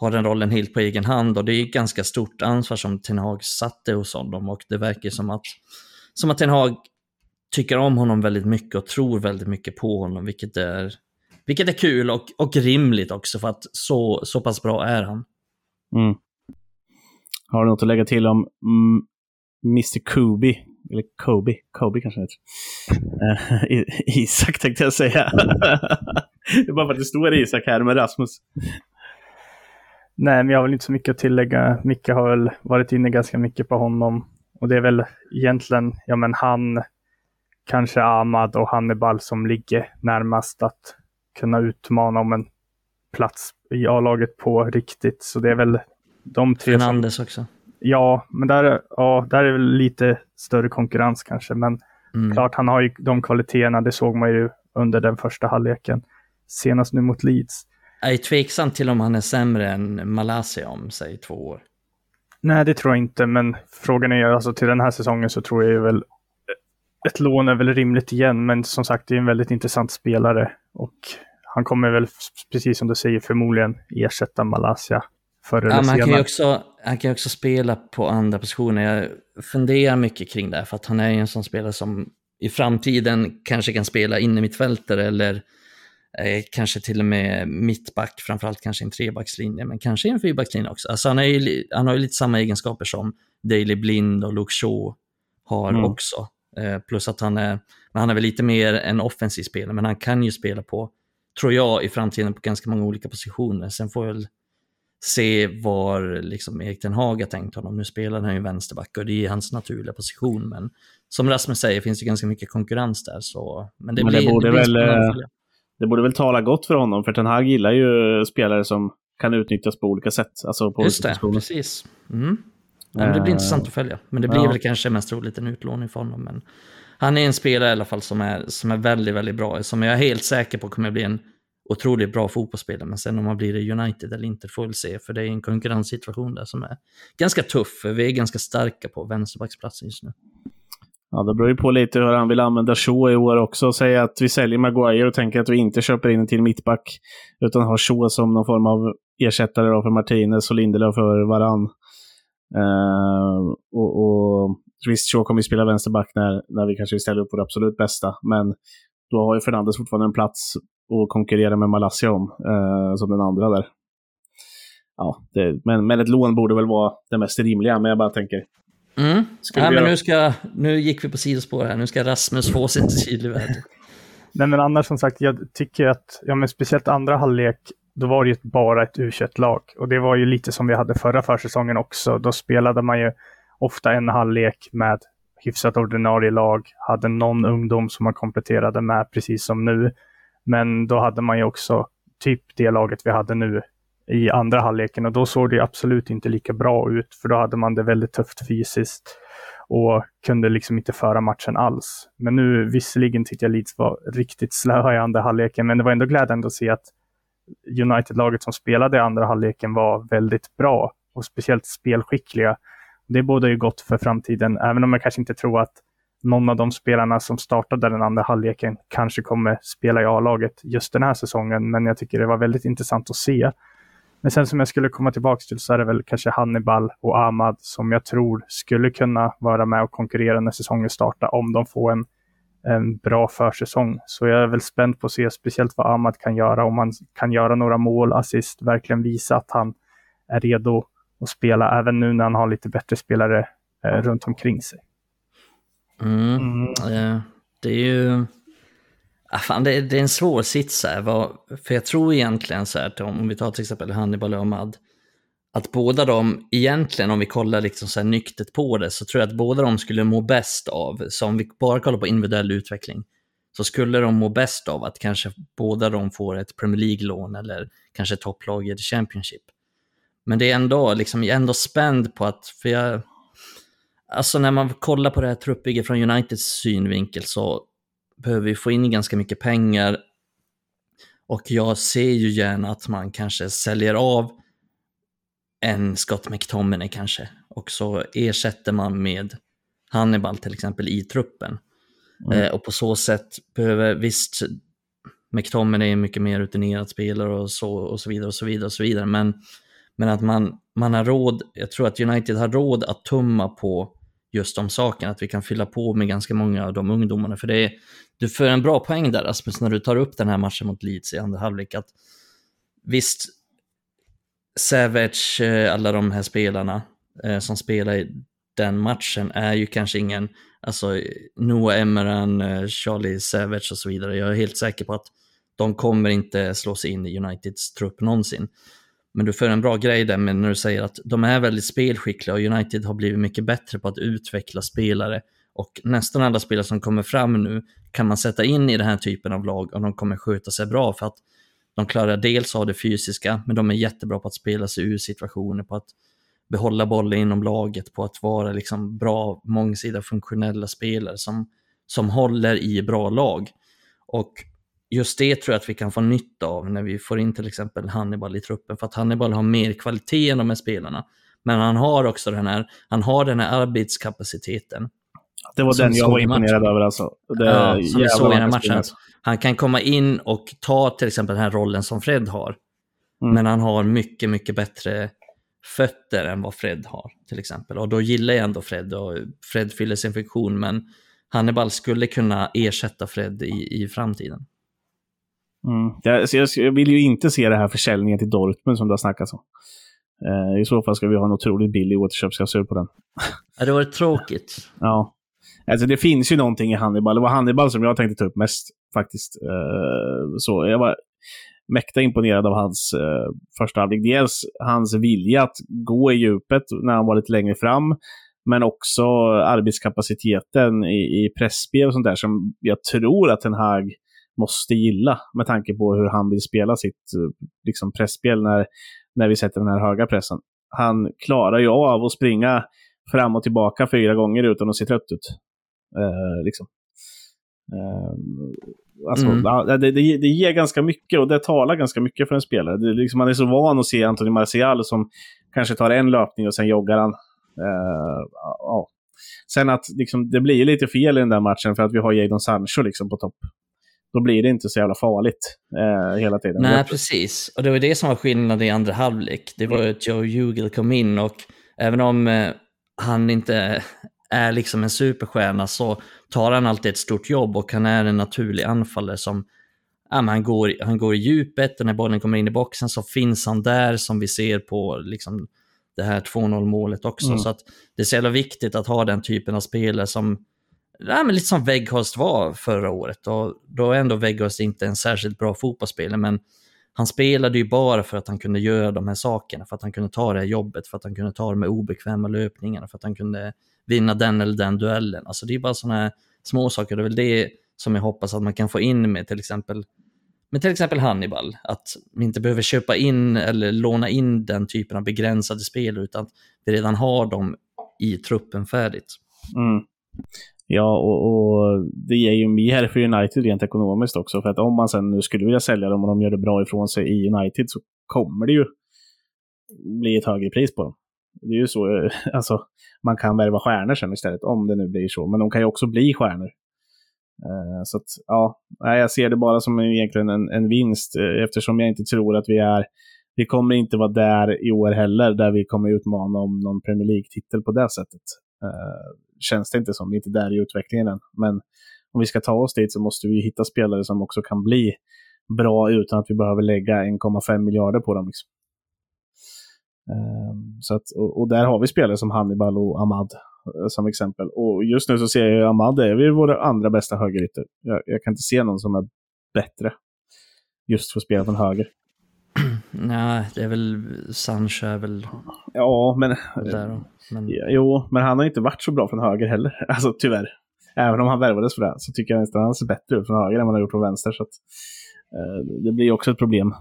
C: ha den rollen helt på egen hand. Och det är ett ganska stort ansvar som Ten Hag satte hos honom och det verkar som att, som att Ten Hag tycker om honom väldigt mycket och tror väldigt mycket på honom, vilket är, vilket är kul och, och rimligt också för att så, så pass bra är han.
B: Mm. Har du något att lägga till om mm, Mr. Kobe? Eller Kobe, Kobe kanske heter. <laughs> Uh, Isak tänkte jag säga. <laughs> det är bara för att det står Isak här med Rasmus.
D: Nej, men jag har väl inte så mycket att tillägga. Micke har väl varit inne ganska mycket på honom. Och det är väl egentligen, ja men han, kanske Ahmad och Hannibal som ligger närmast att kunna utmana om en plats i A-laget på riktigt. Så det är väl de tre
C: Fernandes som... också.
D: Ja, men där, ja, där är väl lite större konkurrens kanske. Men Mm. Klart, han har ju de kvaliteterna, det såg man ju under den första halvleken. Senast nu mot Leeds.
C: Jag är tveksam till om han är sämre än Malaysia om, säg två år.
D: Nej, det tror jag inte, men frågan är alltså till den här säsongen så tror jag ju väl ett lån är väl rimligt igen, men som sagt, det är en väldigt intressant spelare och han kommer väl, precis som du säger, förmodligen ersätta Malaysia förr eller ja,
C: senare. Han kan, ju också, han kan också spela på andra positioner. Jag funderar mycket kring det, för att han är en sån spelare som i framtiden kanske kan spela inne mittfältare eller eh, kanske till och med mittback, framförallt kanske en trebackslinje, men kanske en fyrbackslinje också. Alltså han, är ju, han har ju lite samma egenskaper som Daley Blind och Luke Shaw har mm. också. Eh, plus att han är, han är väl lite mer en offensiv spelare, men han kan ju spela på, tror jag, i framtiden på ganska många olika positioner. Sen får jag väl se var liksom Erik Den Haag har tänkt honom. Nu spelar han ju vänsterback och det är hans naturliga position, men som Rasmus säger finns det ganska mycket konkurrens där. Så, men det, men det blir, borde det väl,
B: eh, det borde väl tala gott för honom, för Ten Hag gillar ju spelare som kan utnyttjas på olika sätt. Alltså på
C: Just det, precis. Mm. Ja, det blir intressant att följa. Men det blir ja. väl kanske mest roligt en utlåning för honom. Men han är en spelare i alla fall som är, som är väldigt, väldigt bra. Som jag är helt säker på kommer bli en otroligt bra fotbollsspelare. Men sen om han blir det United eller inte får vi se. För det är en konkurrenssituation där som är ganska tuff. För vi är ganska starka på vänsterbacksplatsen just nu.
B: Ja, det beror ju på lite hur han vill använda Shaw i år också. Säga att vi säljer Maguire och tänker att vi inte köper in en till mittback. Utan har Shaw som någon form av ersättare för Martinez och Lindelöf för varann. Uh, och, och visst, Shaw kommer ju spela vänsterback när, när vi kanske ställer upp på det absolut bästa. Men då har ju Fernandes fortfarande en plats att konkurrera med Malaysia om, uh, som den andra där. Ja, det, men, men ett lån borde väl vara det mest rimliga, men jag bara tänker.
C: Mm. Ja, men nu, ska, nu gick vi på sidospår här, nu ska Rasmus få sin sydligvärd.
D: Nej men annars som sagt, jag tycker att, ja men speciellt andra halvlek då var det ju bara ett u lag Och det var ju lite som vi hade förra försäsongen också. Då spelade man ju ofta en halvlek med hyfsat ordinarie lag, hade någon ungdom som man kompletterade med, precis som nu. Men då hade man ju också typ det laget vi hade nu i andra halvleken och då såg det absolut inte lika bra ut, för då hade man det väldigt tufft fysiskt och kunde liksom inte föra matchen alls. Men nu, visserligen tyckte jag Leeds var riktigt slöa i andra halvleken, men det var ändå glädjande att se att United-laget som spelade i andra halvleken var väldigt bra och speciellt spelskickliga. Det bådar ju gott för framtiden, även om jag kanske inte tror att någon av de spelarna som startade den andra halvleken kanske kommer spela i A-laget just den här säsongen. Men jag tycker det var väldigt intressant att se. Men sen som jag skulle komma tillbaka till så är det väl kanske Hannibal och Ahmad som jag tror skulle kunna vara med och konkurrera när säsongen startar om de får en en bra försäsong. Så jag är väl spänd på att se speciellt vad Ahmad kan göra. Om han kan göra några mål, assist, verkligen visa att han är redo att spela även nu när han har lite bättre spelare eh, runt omkring sig.
C: Mm. Mm. Eh, det är ju... Ah, fan, det, är, det är en svår sits här. För jag tror egentligen så här, om vi tar till exempel Hannibal och Ahmad, att båda de, egentligen om vi kollar liksom så här nyktert på det, så tror jag att båda de skulle må bäst av, så om vi bara kollar på individuell utveckling, så skulle de må bäst av att kanske båda de får ett Premier League-lån eller kanske topplag i Championship. Men det är ändå, liksom, jag är ändå spänd på att, för jag, alltså när man kollar på det här truppbygget från Uniteds synvinkel så behöver vi få in ganska mycket pengar och jag ser ju gärna att man kanske säljer av en Scott McTominay kanske. Och så ersätter man med Hannibal till exempel i truppen. Mm. Eh, och på så sätt behöver, visst, McTominay är mycket mer rutinerad spelare och så, och så vidare och så vidare och så vidare. Men, men att man, man har råd, jag tror att United har råd att tumma på just de sakerna, att vi kan fylla på med ganska många av de ungdomarna. För det är, du får en bra poäng där Rasmus, när du tar upp den här matchen mot Leeds i andra halvlek, att visst, Savage, eh, alla de här spelarna eh, som spelar i den matchen är ju kanske ingen, alltså Noah Emmeran, eh, Charlie Savage och så vidare. Jag är helt säker på att de kommer inte slå sig in i Uniteds trupp någonsin. Men du för en bra grej där men när du säger att de är väldigt spelskickliga och United har blivit mycket bättre på att utveckla spelare. Och nästan alla spelare som kommer fram nu kan man sätta in i den här typen av lag och de kommer sköta sig bra för att de klarar dels av det fysiska, men de är jättebra på att spela sig ur situationer, på att behålla bollen inom laget, på att vara liksom bra, mångsidiga, funktionella spelare som som håller i bra lag. Och just det tror jag att vi kan få nytta av när vi får in till exempel Hannibal i truppen, för att Hannibal har mer kvalitet än de här spelarna. Men han har också den här, han har den här arbetskapaciteten.
B: Det var den jag var imponerad över alltså. Det
C: Ja, som vi såg i den här matchen.
B: Han
C: kan komma in och ta till exempel den här rollen som Fred har.
B: Mm.
C: Men han har mycket, mycket bättre fötter än vad Fred har till exempel. Och då gillar jag ändå Fred och Fred fyller sin funktion men Hannibal skulle kunna ersätta Fred i, i framtiden.
B: Mm. Jag, jag, jag vill ju inte se det här försäljningen till Dortmund som du har snackat om. Eh, I så fall ska vi ha en otroligt billig återköpsklausul på den.
C: Ja, det var tråkigt.
B: Ja. Alltså det finns ju någonting i Hannibal. Det var Hannibal som jag tänkte ta upp mest faktiskt. Uh, så jag var mäkta imponerad av hans uh, första halvlek. Dels hans vilja att gå i djupet när han var lite längre fram. Men också arbetskapaciteten i, i pressspel och sånt där som jag tror att Ten Hag måste gilla med tanke på hur han vill spela sitt eh, liksom, pressspel när, när vi sätter den här höga pressen. Han klarar ju av att springa fram och tillbaka fyra gånger utan att se trött ut. Eh, liksom. eh, alltså,
C: Mm.
B: det, det, det ger ganska mycket och det talar ganska mycket för en spelare. Det, liksom, man är så van att se Anthony Martial som kanske tar en löpning och sen joggar han. Eh, ja. Sen att liksom, det blir lite fel i den där matchen för att vi har Jadon Sancho liksom på topp. Då blir det inte så jävla farligt eh, hela tiden.
C: Nej, precis. Och det var det som var skillnaden i andra halvlek. Det var ju att Joe Hugel kom in och även om eh, han inte är liksom en superstjärna så tar han alltid ett stort jobb och han är en naturlig anfallare som ja, men han, går, han går i djupet och när bollen kommer in i boxen så finns han där som vi ser på liksom, det här 2-0 målet också.
B: Mm.
C: Så att det är så jävla viktigt att ha den typen av spelare som ja, men lite som Weghorst var förra året. Och då är ändå Weghorst inte en särskilt bra fotbollsspelare, men han spelade ju bara för att han kunde göra de här sakerna, för att han kunde ta det här jobbet, för att han kunde ta de här obekväma löpningarna, för att han kunde vinna den eller den duellen. Alltså det är bara sådana här små saker. Det är väl det som jag hoppas att man kan få in med till exempel men till exempel Hannibal, att vi inte behöver köpa in eller låna in den typen av begränsade spel, utan att vi redan har dem i truppen färdigt.
B: Mm. Ja, och, och det ger ju mer för United rent ekonomiskt också. För att om man sen nu skulle vilja sälja dem och de gör det bra ifrån sig i United så kommer det ju bli ett högre pris på dem. Det är ju så, eh, <laughs> alltså, man kan värva stjärnor sen istället, om det nu blir så. Men de kan ju också bli stjärnor. Eh, så att, ja, jag ser det bara som en, egentligen en, en vinst eh, eftersom jag inte tror att vi är vi kommer inte vara där i år heller, där vi kommer utmana om någon Premier League-titel på det sättet. Känns det inte som. Vi är inte där i utvecklingen än. Men om vi ska ta oss dit så måste vi hitta spelare som också kan bli bra utan att vi behöver lägga 1,5 miljarder på dem. Liksom. Ehm, så att, och, där har vi spelare som Hannibal och Ahmad eh, som exempel. Och just nu så ser jag Ahmad är vi våra andra bästa högerytter. Jag, jag kan inte se någon som är bättre just för att spela från höger. <clears throat>
C: Nej, det är väl Sancho är väl
B: Ja, men
C: där. Men,
B: Jo, men han har inte varit så bra från höger heller. <laughs> Alltså tyvärr. Även om han värvades för det så tycker jag nästan han ser bättre ut från höger än vad han har gjort från vänster. Så att, eh, det blir också ett problem.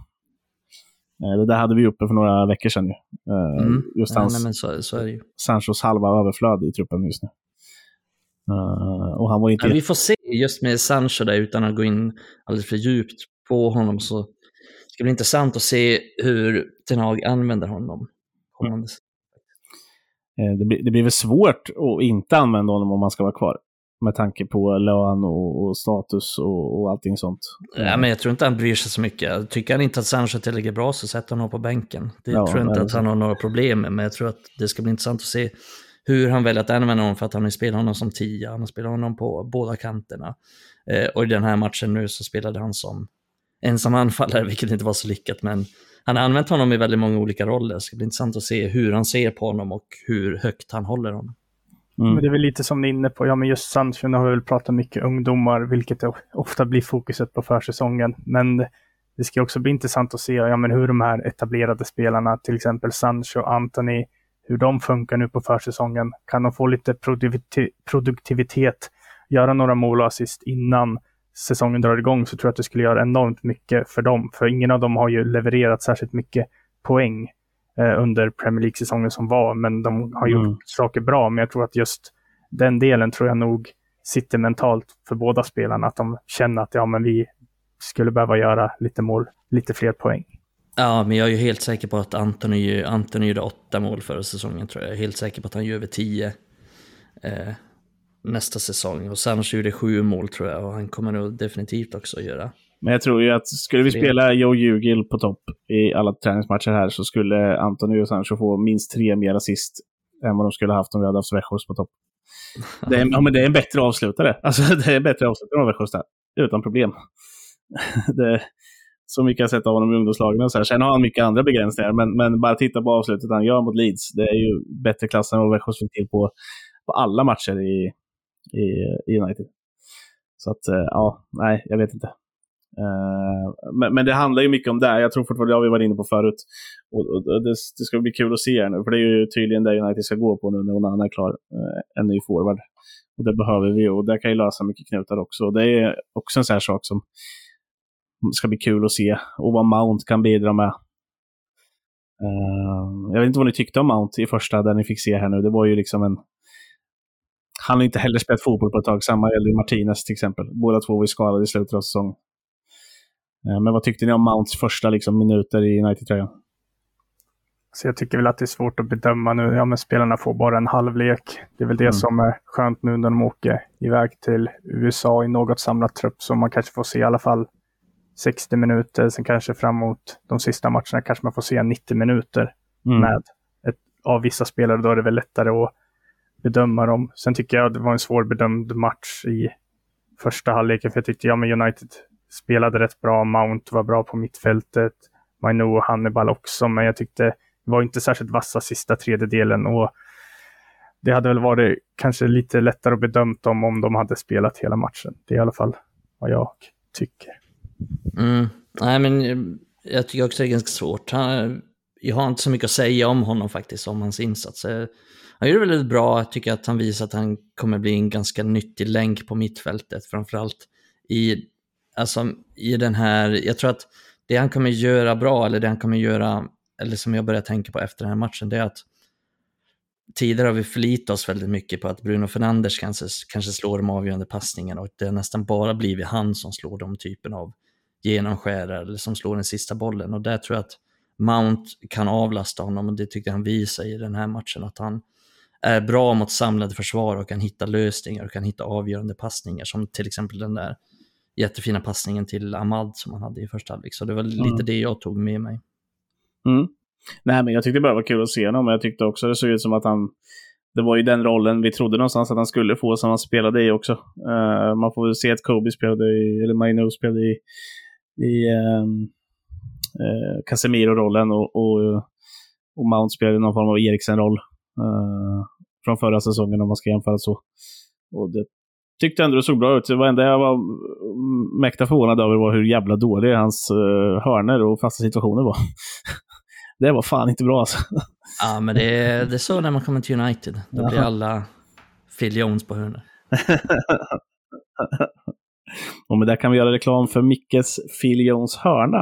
B: Eh, det där hade vi uppe för några veckor sedan ju. Eh,
C: Mm.
B: Just hans,
C: nej, så, så är det ju.
B: Sanchos halva överflöd i truppen just nu. Eh, och han var inte...
C: Ja, vi får se just med Sancho där utan att gå in alldeles för djupt på honom så ska det bli intressant att se hur Ten Hag använder honom.
B: eh, det, blir, det blir väl svårt att inte använda honom om man ska vara kvar. Med tanke på lön och, och status och, och allting sånt.
C: Ja, men jag tror inte han bryr sig så mycket. Tycker han inte att Sancho är tillräckligt bra så sätter han honom på bänken. Det
B: Ja,
C: tror jag inte att han har några problem med, men jag tror att det ska bli intressant att se hur han väljer att använda honom för att han har spelat honom som tia, han har spelat honom på båda kanterna. Eh, och i den här matchen nu så spelade han som ensam anfallare, <laughs> vilket inte var så lyckat, men han har använt honom i väldigt många olika roller. Det ska bli intressant att se hur han ser på honom och hur högt han håller honom.
B: Mm.
D: Men det är väl lite som ni är inne på, ja men just Sancho, nu har vi väl pratat mycket ungdomar, vilket ofta blir fokuset på försäsongen. Men det ska också bli intressant att se ja, men hur de här etablerade spelarna, till exempel Sancho, Anthony, hur de funkar nu på försäsongen. Kan de få lite produktivitet, göra några mål och assist innan säsongen drar igång så tror jag att det skulle göra enormt mycket för dem. För ingen av dem har ju levererat särskilt mycket poäng eh, under Premier League-säsongen som var, men de har gjort
B: Mm.
D: saker bra. Men jag tror att just den delen tror jag nog sitter mentalt för båda spelarna. Att de känner att ja, men vi skulle behöva göra lite mål, lite fler poäng.
C: Ja, men jag är ju helt säker på att Antoni, Antoni gjorde åtta mål förra säsongen tror jag. Jag är helt säker på att han gör över tio eh, nästa säsong. Och Sancho gjorde sju mål tror jag och han kommer nog definitivt också göra.
B: Men jag tror ju att skulle vi spela Joe Jugil på topp i alla träningsmatcher här så skulle Antoni och Sancho få minst tre mer assist än vad de skulle haft om vi hade haft Svechos på topp. Det är, ja, men det är en bättre avslutare. Alltså, <laughs> det är en bättre avslutare än Svechos där. Utan problem. <laughs> det, så mycket jag har sett av honom i ungdomslagen. Och så här. Sen har han mycket andra begränsningar, men, men bara titta på avslutet han gör mot Leeds. Det är ju bättre klass än vad Växjös fick till på, på alla matcher i, i, i United. Så att, eh, ja, nej, jag vet inte. Eh, men, men, det handlar ju mycket om det. Jag tror fortfarande, det har vi varit inne på förut. Och, och, och det, det, ska bli kul att se här nu, för det är ju tydligen det United ska gå på nu när Onana är klar. Eh, en ny forward. Och det behöver vi och det kan ju lösa mycket knutar också. Det är också en sån här sak som ska bli kul att se. Och vad Mount kan bidra med. Uh, jag vet inte vad ni tyckte om Mount i första, där ni fick se här nu. Det var ju liksom en... Han har inte heller spelat fotboll på ett tag. Samma gäller Martinez till exempel. Båda två var ju skadade i slutet av säsongen. Uh, men vad tyckte ni om Mounts första liksom, minuter i United-tröjan?
D: Så jag tycker väl att det är svårt att bedöma nu. Ja, men spelarna får bara en halvlek. Det är väl det mm. som är skönt nu när de åker iväg till USA i något samlat trupp. Så man kanske får se i alla fall 60 minuter. Sen kanske framåt de sista matcherna kanske man får se 90 minuter mm. med ett, av vissa spelare. Då är det väl lättare att bedöma dem. Sen tycker jag det var en svårbedömd match i första halvleken. För jag tyckte ja, men United spelade rätt bra. Mount var bra på mittfältet. Mainu och Hannibal också. Men jag tyckte det var inte särskilt vassa sista tredjedelen. Och det hade väl varit kanske lite lättare att bedöma dem om de hade spelat hela matchen. Det är i alla fall vad jag tycker.
C: Mm. Nej, men jag tycker också det är ganska svårt. Han, jag har inte så mycket att säga om honom faktiskt, om hans insatser. Han gör det väldigt bra, jag tycker att han visar att han kommer bli en ganska nyttig länk på mittfältet, framförallt i, alltså, i den här, jag tror att det han kommer göra bra, eller det han kommer göra, eller som jag börjar tänka på efter den här matchen, det är att tidigare har vi förlitat oss väldigt mycket på att Bruno Fernandes kanske, kanske slår de avgörande passningarna och det har nästan bara blivit han som slår de typen av genomskärare eller som slår den sista bollen. Och där tror jag att Mount kan avlasta honom och det tyckte han visade i den här matchen att han är bra mot samlade försvar och kan hitta lösningar och kan hitta avgörande passningar som till exempel den där jättefina passningen till Ahmad som han hade i första halvlek. Så det var lite mm. det jag tog med mig.
B: Mm. Nej, men jag tyckte bara det var kul att se honom, men jag tyckte också det såg ut som att han det var ju den rollen vi trodde någonstans att han skulle få som han spelade i också. Uh, man får väl se att Kobe spelade i, eller Maino spelade i i ehm, eh, Casemiro-rollen och, och, och Mount spelade någon form av Eriksen-roll eh, från förra säsongen om man ska jämföra så. Och det tyckte ändå det såg bra ut. Det enda jag var mäkta förvånad över var hur jävla dålig hans uh, hörner och fasta situationer var. <laughs> det var fan inte bra alltså.
C: Ja, men det det är så när man kommer till United. Då blir alla Phil Jones på hörnor. <laughs>
B: Och med det kan vi göra reklam för Mickes Phil Jones hörna.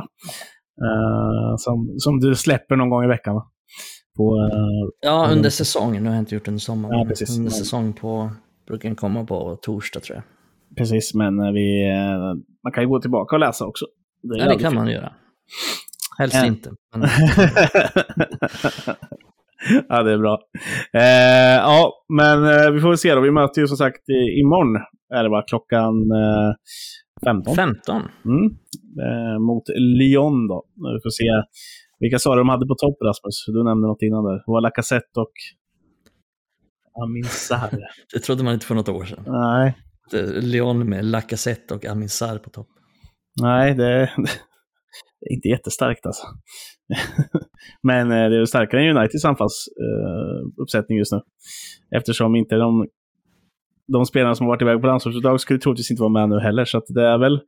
B: Uh, som, som du släpper någon gång i veckan. På, uh,
C: ja, under säsongen. Nu har jag inte gjort under sommaren. Ja, precis. Under säsong på, brukar den komma på torsdag tror jag.
B: Precis, men eh, vi, man kan ju gå tillbaka och läsa också.
C: Det ja, det kan man göra. Helst ja. inte. Men... <laughs>
B: ja, det är bra. Eh, ja, men eh, vi får väl se då. Vi möter ju som sagt imorgon, är det va? Klockan eh, 15.
C: 15?
B: Mm. Eh, mot Lyon då. Vi får se. Vilka sa du de hade på topp, Rasmus? Du nämnde något innan där. Det var Lacazette och Amin Sarr. <laughs>
C: det trodde man inte för något år sedan.
B: Nej.
C: Lyon med Lacazette och Amin Sarr på topp.
B: Nej, det, <laughs> det är inte jättestarkt alltså. <laughs> Men eh, det är starkare än Uniteds anfallsuppsättning just nu. Eftersom inte de, de spelarna som har varit iväg på landslagsuppdrag skulle troligtvis inte vara med nu heller. Så det är väl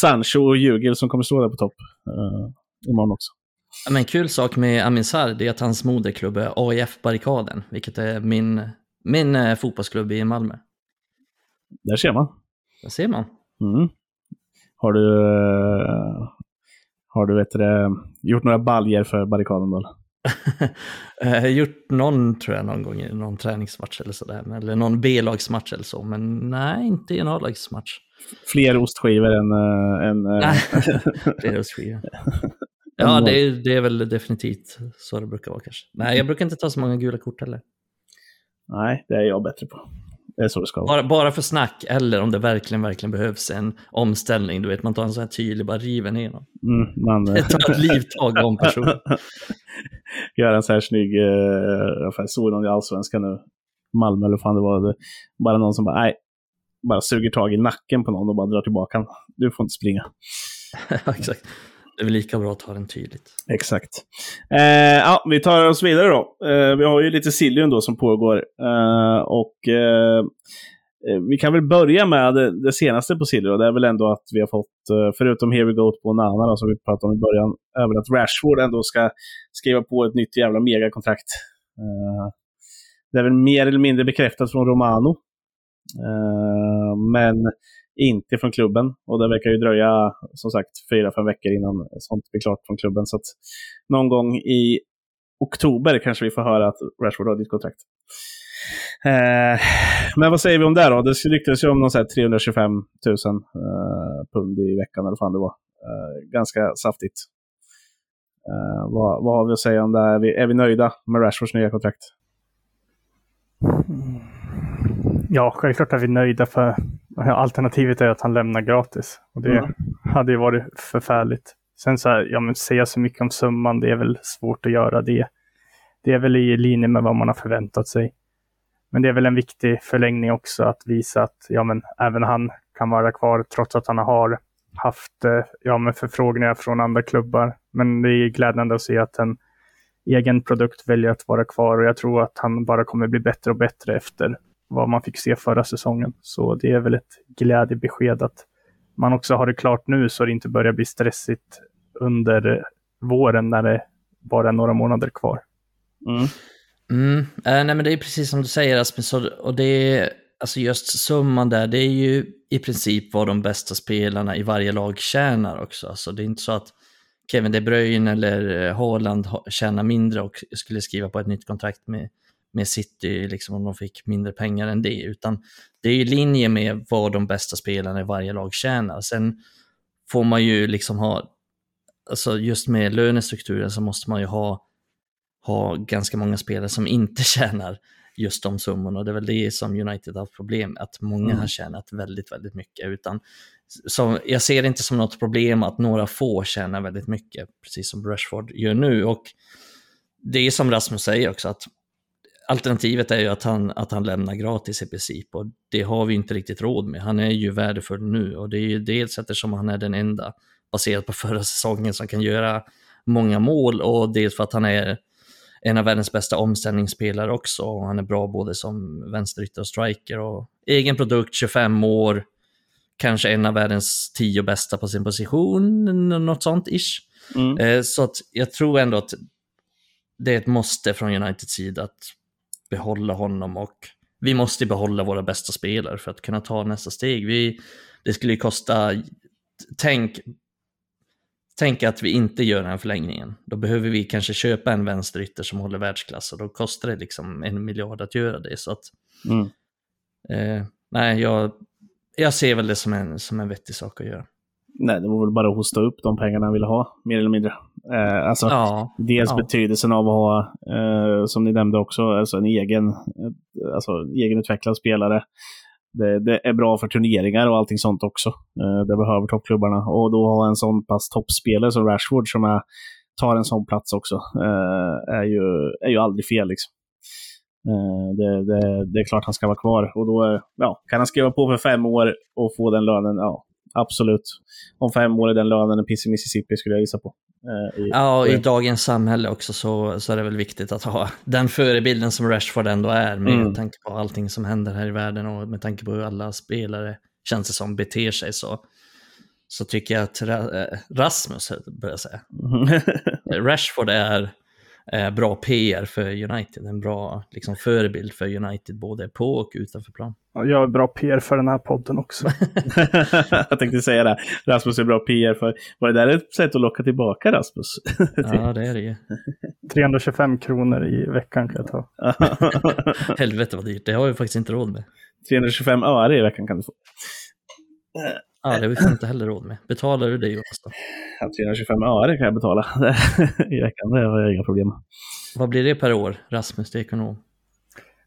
B: Sancho och Jugel som kommer stå där på topp uh, imorgon också.
C: Men kul sak med Amin Sarr är att hans moderklubb är AIF Barrikaden, vilket är min, min eh, fotbollsklubb i Malmö.
B: Där ser man.
C: Där ser man.
B: Mm. Har du, har du vet det, gjort några baljer för barrikaden då?
C: har <laughs> gjort någon, tror jag, någon gång i någon träningsmatch eller sådär. Eller någon B-lagsmatch eller så. Men nej, inte i en A-lagsmatch.
B: Fler ostskivor än... Uh, än. <laughs>
C: Fler ostskivor. Ja, det är, det är väl definitivt så det brukar vara kanske. Nej, jag brukar inte ta så många gula kort heller.
B: Nej, det är jag bättre på. Det är så det ska
C: vara. Bara, bara för snack, eller om det verkligen, verkligen behövs en omställning. Du vet, man tar en sån här tydlig, bara river ner dem.
B: Mm, man...
C: Det tar ett livtag om person. <laughs>
B: Gör en så här snygg, eh, jag såg någon i Allsvenskan nu, Malmö eller fan det var, det. bara någon som bara, nej, bara suger tag i nacken på någon och bara drar tillbaka den. Du får inte springa. <laughs>
C: exakt. Det är väl lika bra att ta den tydligt.
B: Exakt. Eh, ja, vi tar oss vidare då. Eh, vi har ju lite Sillion då som pågår. Eh, och eh, eh vi kan väl börja med det, det senaste på Sillion. Det är väl ändå att vi har fått, eh, förutom Here We Go på Nana då, som vi pratade om i början, även att Rashford ändå ska skriva på ett nytt jävla megakontrakt. Eh, det är väl mer eller mindre bekräftat från Romano. men inte från klubben. Och det verkar ju dröja, som sagt, fyra, fem veckor innan sånt blir klart från klubben. Så att någon gång i oktober kanske vi får höra att Rashford har ditt kontrakt. Eh, men vad säger vi om det då? Det ryktades ju om någon 325 000 eh, pund i veckan, eller fan det var. Eh, ganska saftigt. Eh, vad, vad har vi att säga om det? Är vi, är vi nöjda med Rashfords nya kontrakt?
D: Ja, självklart är vi nöjda för alternativet är att han lämnar gratis. Och det mm. hade ju varit förfärligt. Sen så här, ja men säga så mycket om summan, det är väl svårt att göra det. Det är väl i linje med vad man har förväntat sig. Men det är väl en viktig förlängning också att visa att ja, men även han kan vara kvar trots att han har haft eh, ja, men förfrågningar från andra klubbar. Men det är glädjande att se att en egen produkt väljer att vara kvar och jag tror att han bara kommer bli bättre och bättre efter vad man fick se förra säsongen. Så det är väl ett glädjebesked att man också har det klart nu så det inte börjar bli stressigt under våren när det bara är några månader kvar.
C: Mm. Mm. Äh, nej, men det är precis som du säger Rasmus, och det är alltså just summan där, det är ju i princip vad de bästa spelarna i varje lag tjänar också. Alltså, det är inte så att Kevin De Bruyne eller eh, Haaland tjänar mindre och skulle skriva på ett nytt kontrakt med med City, liksom, om de fick mindre pengar än det, utan det är i linje med vad de bästa spelarna i varje lag tjänar. Sen får man ju liksom ha, alltså just med lönestrukturen så måste man ju ha, ha ganska många spelare som inte <laughs> tjänar just de summorna. Och det är väl det som United har haft problem med, att många mm. har tjänat väldigt, väldigt mycket. Utan, så jag ser det inte som något problem att några få tjänar väldigt mycket, precis som Rashford gör nu. Och det är som Rasmus säger också, att alternativet är ju att han, att han lämnar gratis i princip och det har vi inte riktigt råd med. Han är ju värdefull nu och det är ju dels eftersom han är den enda, baserat på förra säsongen, som kan göra många mål och dels för att han är en av världens bästa omställningsspelare också. Och han är bra både som vänsterytter och striker och egen produkt, 25 år, kanske en av världens tio bästa på sin position, något sånt ish. Mm. Eh, så att jag tror ändå att det är ett måste från Uniteds sida att behålla honom och vi måste behålla våra bästa spelare för att kunna ta nästa steg. Vi, det skulle ju kosta, tänk, tänk att vi inte gör den förlängningen. Då behöver vi kanske köpa en vänsterytter som håller världsklass och då kostar det liksom en miljard att göra det. Så att, mm. eh, nej, jag, jag ser väl det som en, som en vettig sak att göra.
B: Nej, det var väl bara att hosta upp de pengarna han ville ha, mer eller mindre. Eh, alltså, ja, dels ja. betydelsen av att ha, eh, som ni nämnde också, alltså en egen, eh, alltså, egenutvecklad spelare. Det, det, är bra för turneringar och allting sånt också. Eh, det behöver toppklubbarna. Och då ha en sån pass toppspelare som Rashford som är, tar en sån plats också, eh, är, ju, är ju aldrig fel. Liksom. Eh, det, det, det, är klart han ska vara kvar. Och då ja, kan han skriva på för fem år och få den lönen. Ja, absolut. Om fem år är den lönen en piss i Mississippi skulle jag gissa på.
C: Eh, I, ja, i dagens samhälle också så, så är det väl viktigt att ha den förebilden som Rashford ändå är med mm. tanke på allting som händer här i världen och med tanke på hur alla spelare känns det som beter sig så, så tycker jag att eh, Rasmus, börjar säga, <laughs> Rashford är eh, bra PR för United, en bra liksom, förebild för United både på och utanför plan.
D: Ja, Jag är bra PR för den här podden också. <laughs>
B: jag tänkte säga det. Rasmus är bra PR för. Var det där ett sätt att locka tillbaka Rasmus? <laughs>
C: Ja, det är det ju.
D: 325 kronor i veckan kan jag ta. <laughs>
C: Helvete vad dyrt, det har vi faktiskt inte råd med.
B: 325 öre i veckan kan du få.
C: Ja, det har vi fan inte heller råd med. Betalar du det Jonas då?
B: Ja, 325 öre kan jag betala <laughs> i veckan. Det har jag inga problem med.
C: Vad blir det per år, Rasmus, det är ekonom?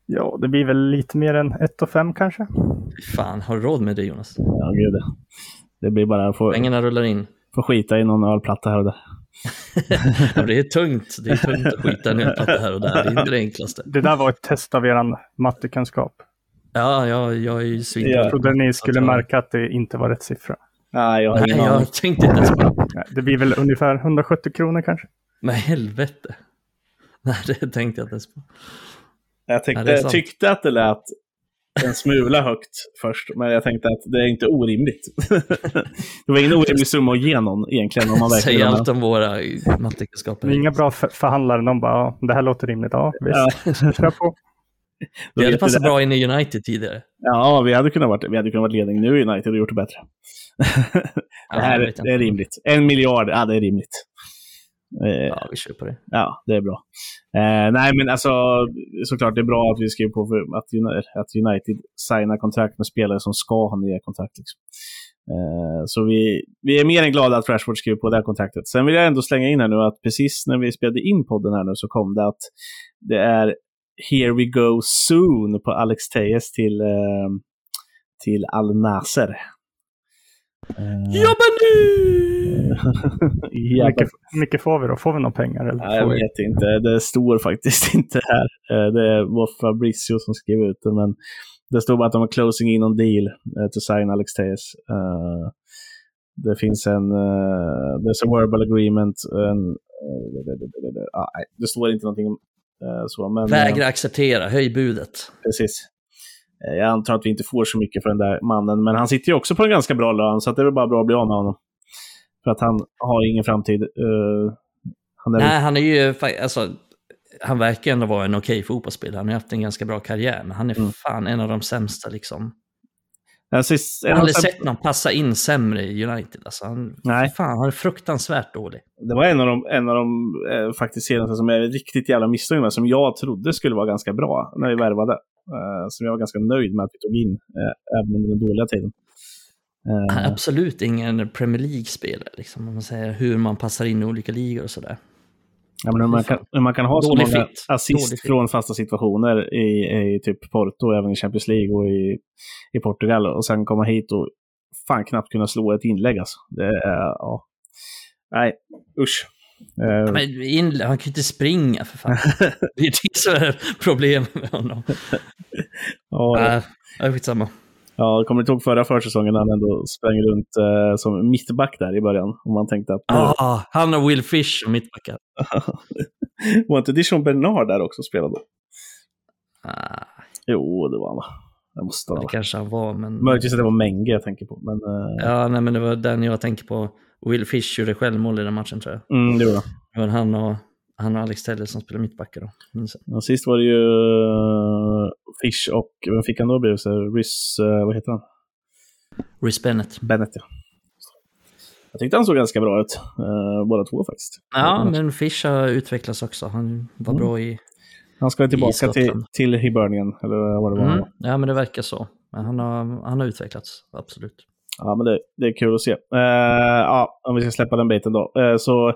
D: Ja, det blir väl lite mer än 1 5 kanske.
C: Fan, har du råd med det Jonas?
B: Ja, gud det. Det blir bara att få,
C: Pengarna rullar in.
B: få skita i någon ölplatta här och där. <laughs>
C: Ja, det är tungt. Det är tungt att skita en ölplatta här och där. Det är inte det enklaste.
D: Det där var ett test av er mattekunskap.
C: Ja, jag, jag är ju svin.
B: Ja.
D: Jag trodde ni skulle
C: jag-
D: märka att det inte var rätt siffra.
B: Nej, jag
C: Nej, jag tänkte inte ens på det.
D: Det blir väl ungefär 170 kronor kanske.
C: Men helvete. Nej, det tänkte jag inte ens på.
B: Jag
C: Ja,
B: tänkte,
C: sant.
B: tyckte att det lät en smula högt först, men jag tänkte att det är inte orimligt. <laughs> det var ingen orimlig summa att ge någon egentligen. Om man
C: Säg allt om våra mattekunskaper.
D: Inga bra för förhandlare. De bara, ja, det här låter rimligt. Ja, visst. Kör på.
C: Vi hade passat bra in i United tidigare.
B: Ja, vi hade kunnat vara, vi hade kunnat vara ledning nu i United och gjort det bättre. <laughs>
C: Ja,
B: det här
C: vet
B: det är rimligt. En miljard, ja det är rimligt. Eh,
C: Ja, vi kör på det.
B: Ja, det är bra. Eh, nej, men alltså såklart det är bra att vi skriver på för att, Uni- att United signar kontrakt med spelare som ska ha nya kontrakt. Liksom. Eh, så vi, vi är mer än glada att Rashford skriver på det här kontraktet. Sen vill jag ändå slänga in här nu att precis när vi spelade in podden här nu så kom det att det är Here we go soon på Alex Tejes till, eh, till Al Nasser. Eh,
C: Jobba nu! <laughs>
D: Hur mycket, mycket får vi då? Får vi några pengar? Eller?
B: Nej, jag
D: vi-
B: vet inte. Det står faktiskt <laughs> inte här. Eh, Det var Fabricio som skrev ut det, men det står bara att de har closing in on deal eh, to sign Alex Tejes. Det finns en there's a verbal agreement. En, ah, det står inte någonting om så, men eh,
C: Vägra acceptera, höj budet.
B: precis. Eh, Jag antar att vi inte får så mycket för den där mannen, men han sitter ju också på en ganska bra lön, så att det är väl bara bra att bli av med honom. För att han har ingen framtid. Eh, han är
C: Nej, han är ju alltså, han verkar ändå vara en okej fotbollsspelare. Han har haft en ganska bra karriär, men han är
B: Mm.
C: fan en av de sämsta liksom.
B: Jag har sist-
C: Jag
B: en
C: har aldrig sett någon passa in sämre i United. Alltså, han,
B: Nej.
C: Fan, han är fruktansvärt dålig.
B: Det var en av de, en av de eh, faktiskt senaste som jag är riktigt jävla missnöjd med, som jag trodde skulle vara ganska bra när vi värvade. Eh, som jag var ganska nöjd med att vi tog in, eh, även under den dåliga tiden. Eh,
C: absolut ingen Premier League-spelare, liksom, om man säger hur man passar in i olika ligor och sådär.
B: Ja, men hur, man kan, hur man kan ha så många
C: fit.
B: assist
C: Dålig fit.
B: från fasta situationer i, i typ Porto, även i Champions League och i, i Portugal, och sen komma hit och fan knappt kunna slå ett inlägg alltså. Det är, ja. Nej, usch. Eh,
C: Men in, han kan ju inte springa för fan. <laughs> Det är det som är problemet med honom.
B: ja,
C: är skitsamma.
B: Ja, kommer du ihåg förra försäsongen när han ändå sprang runt eh, som mittback där i början? Och man tänkte att...
C: Ah, han och Will Fish som mittbackar. <laughs>
B: var inte Dijon Bernard där också spelade då?
C: Ah,
B: Jo, det var han va? Det måste han
C: det kanske han var, men...
B: Möjligtvis att det var Menge jag tänker på. Men, eh,
C: Ja, nej, men det var den jag tänker på. Will Fish gjorde självmål i den matchen tror jag.
B: mm, det gjorde han.
C: Det var han och, han och Alex Telle som spelade mittbackar då. Minns jag.
B: Ja, sist var det ju uh, Fish och, vem fick han då bredvid sig? Rys, eh, vad heter han?
C: Rhys Bennett.
B: Bennett ja. Jag tyckte han såg ganska bra ut, uh, båda två faktiskt.
C: Ja, men Fish har utvecklats också. Han var
B: Mm.
C: bra i...
B: Han ska tillbaka till, till Hibernian, eller vad det var.
C: Mm. Ja, men det verkar så. Men han har, han har utvecklats, absolut.
B: Ja, men det, det är kul att se. Eh, ja, om vi ska släppa den biten då. Eh, så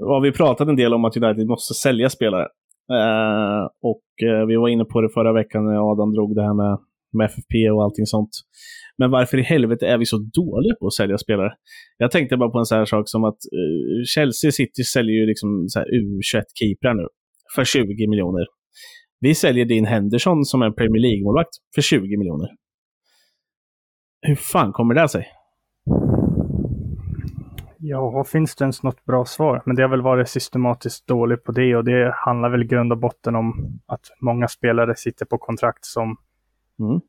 B: har vi pratat en del om att United måste sälja spelare. Eh, och eh, vi var inne på det förra veckan när Adam drog det här med, med FFP och allting sånt. Men varför i helvete är vi så dåliga på att sälja spelare? Jag tänkte bara på en sån här sak som att eh, Chelsea City säljer ju liksom U21-keeprar nu för 20 miljoner. Vi säljer Dean Henderson som en Premier League-målvakt för 20 miljoner. Hur fan kommer det sig?
D: Ja, finns det ens något bra svar? Men det har väl varit systematiskt dåligt på det och det handlar väl i grund och botten om att många spelare sitter på kontrakt som
B: Mm.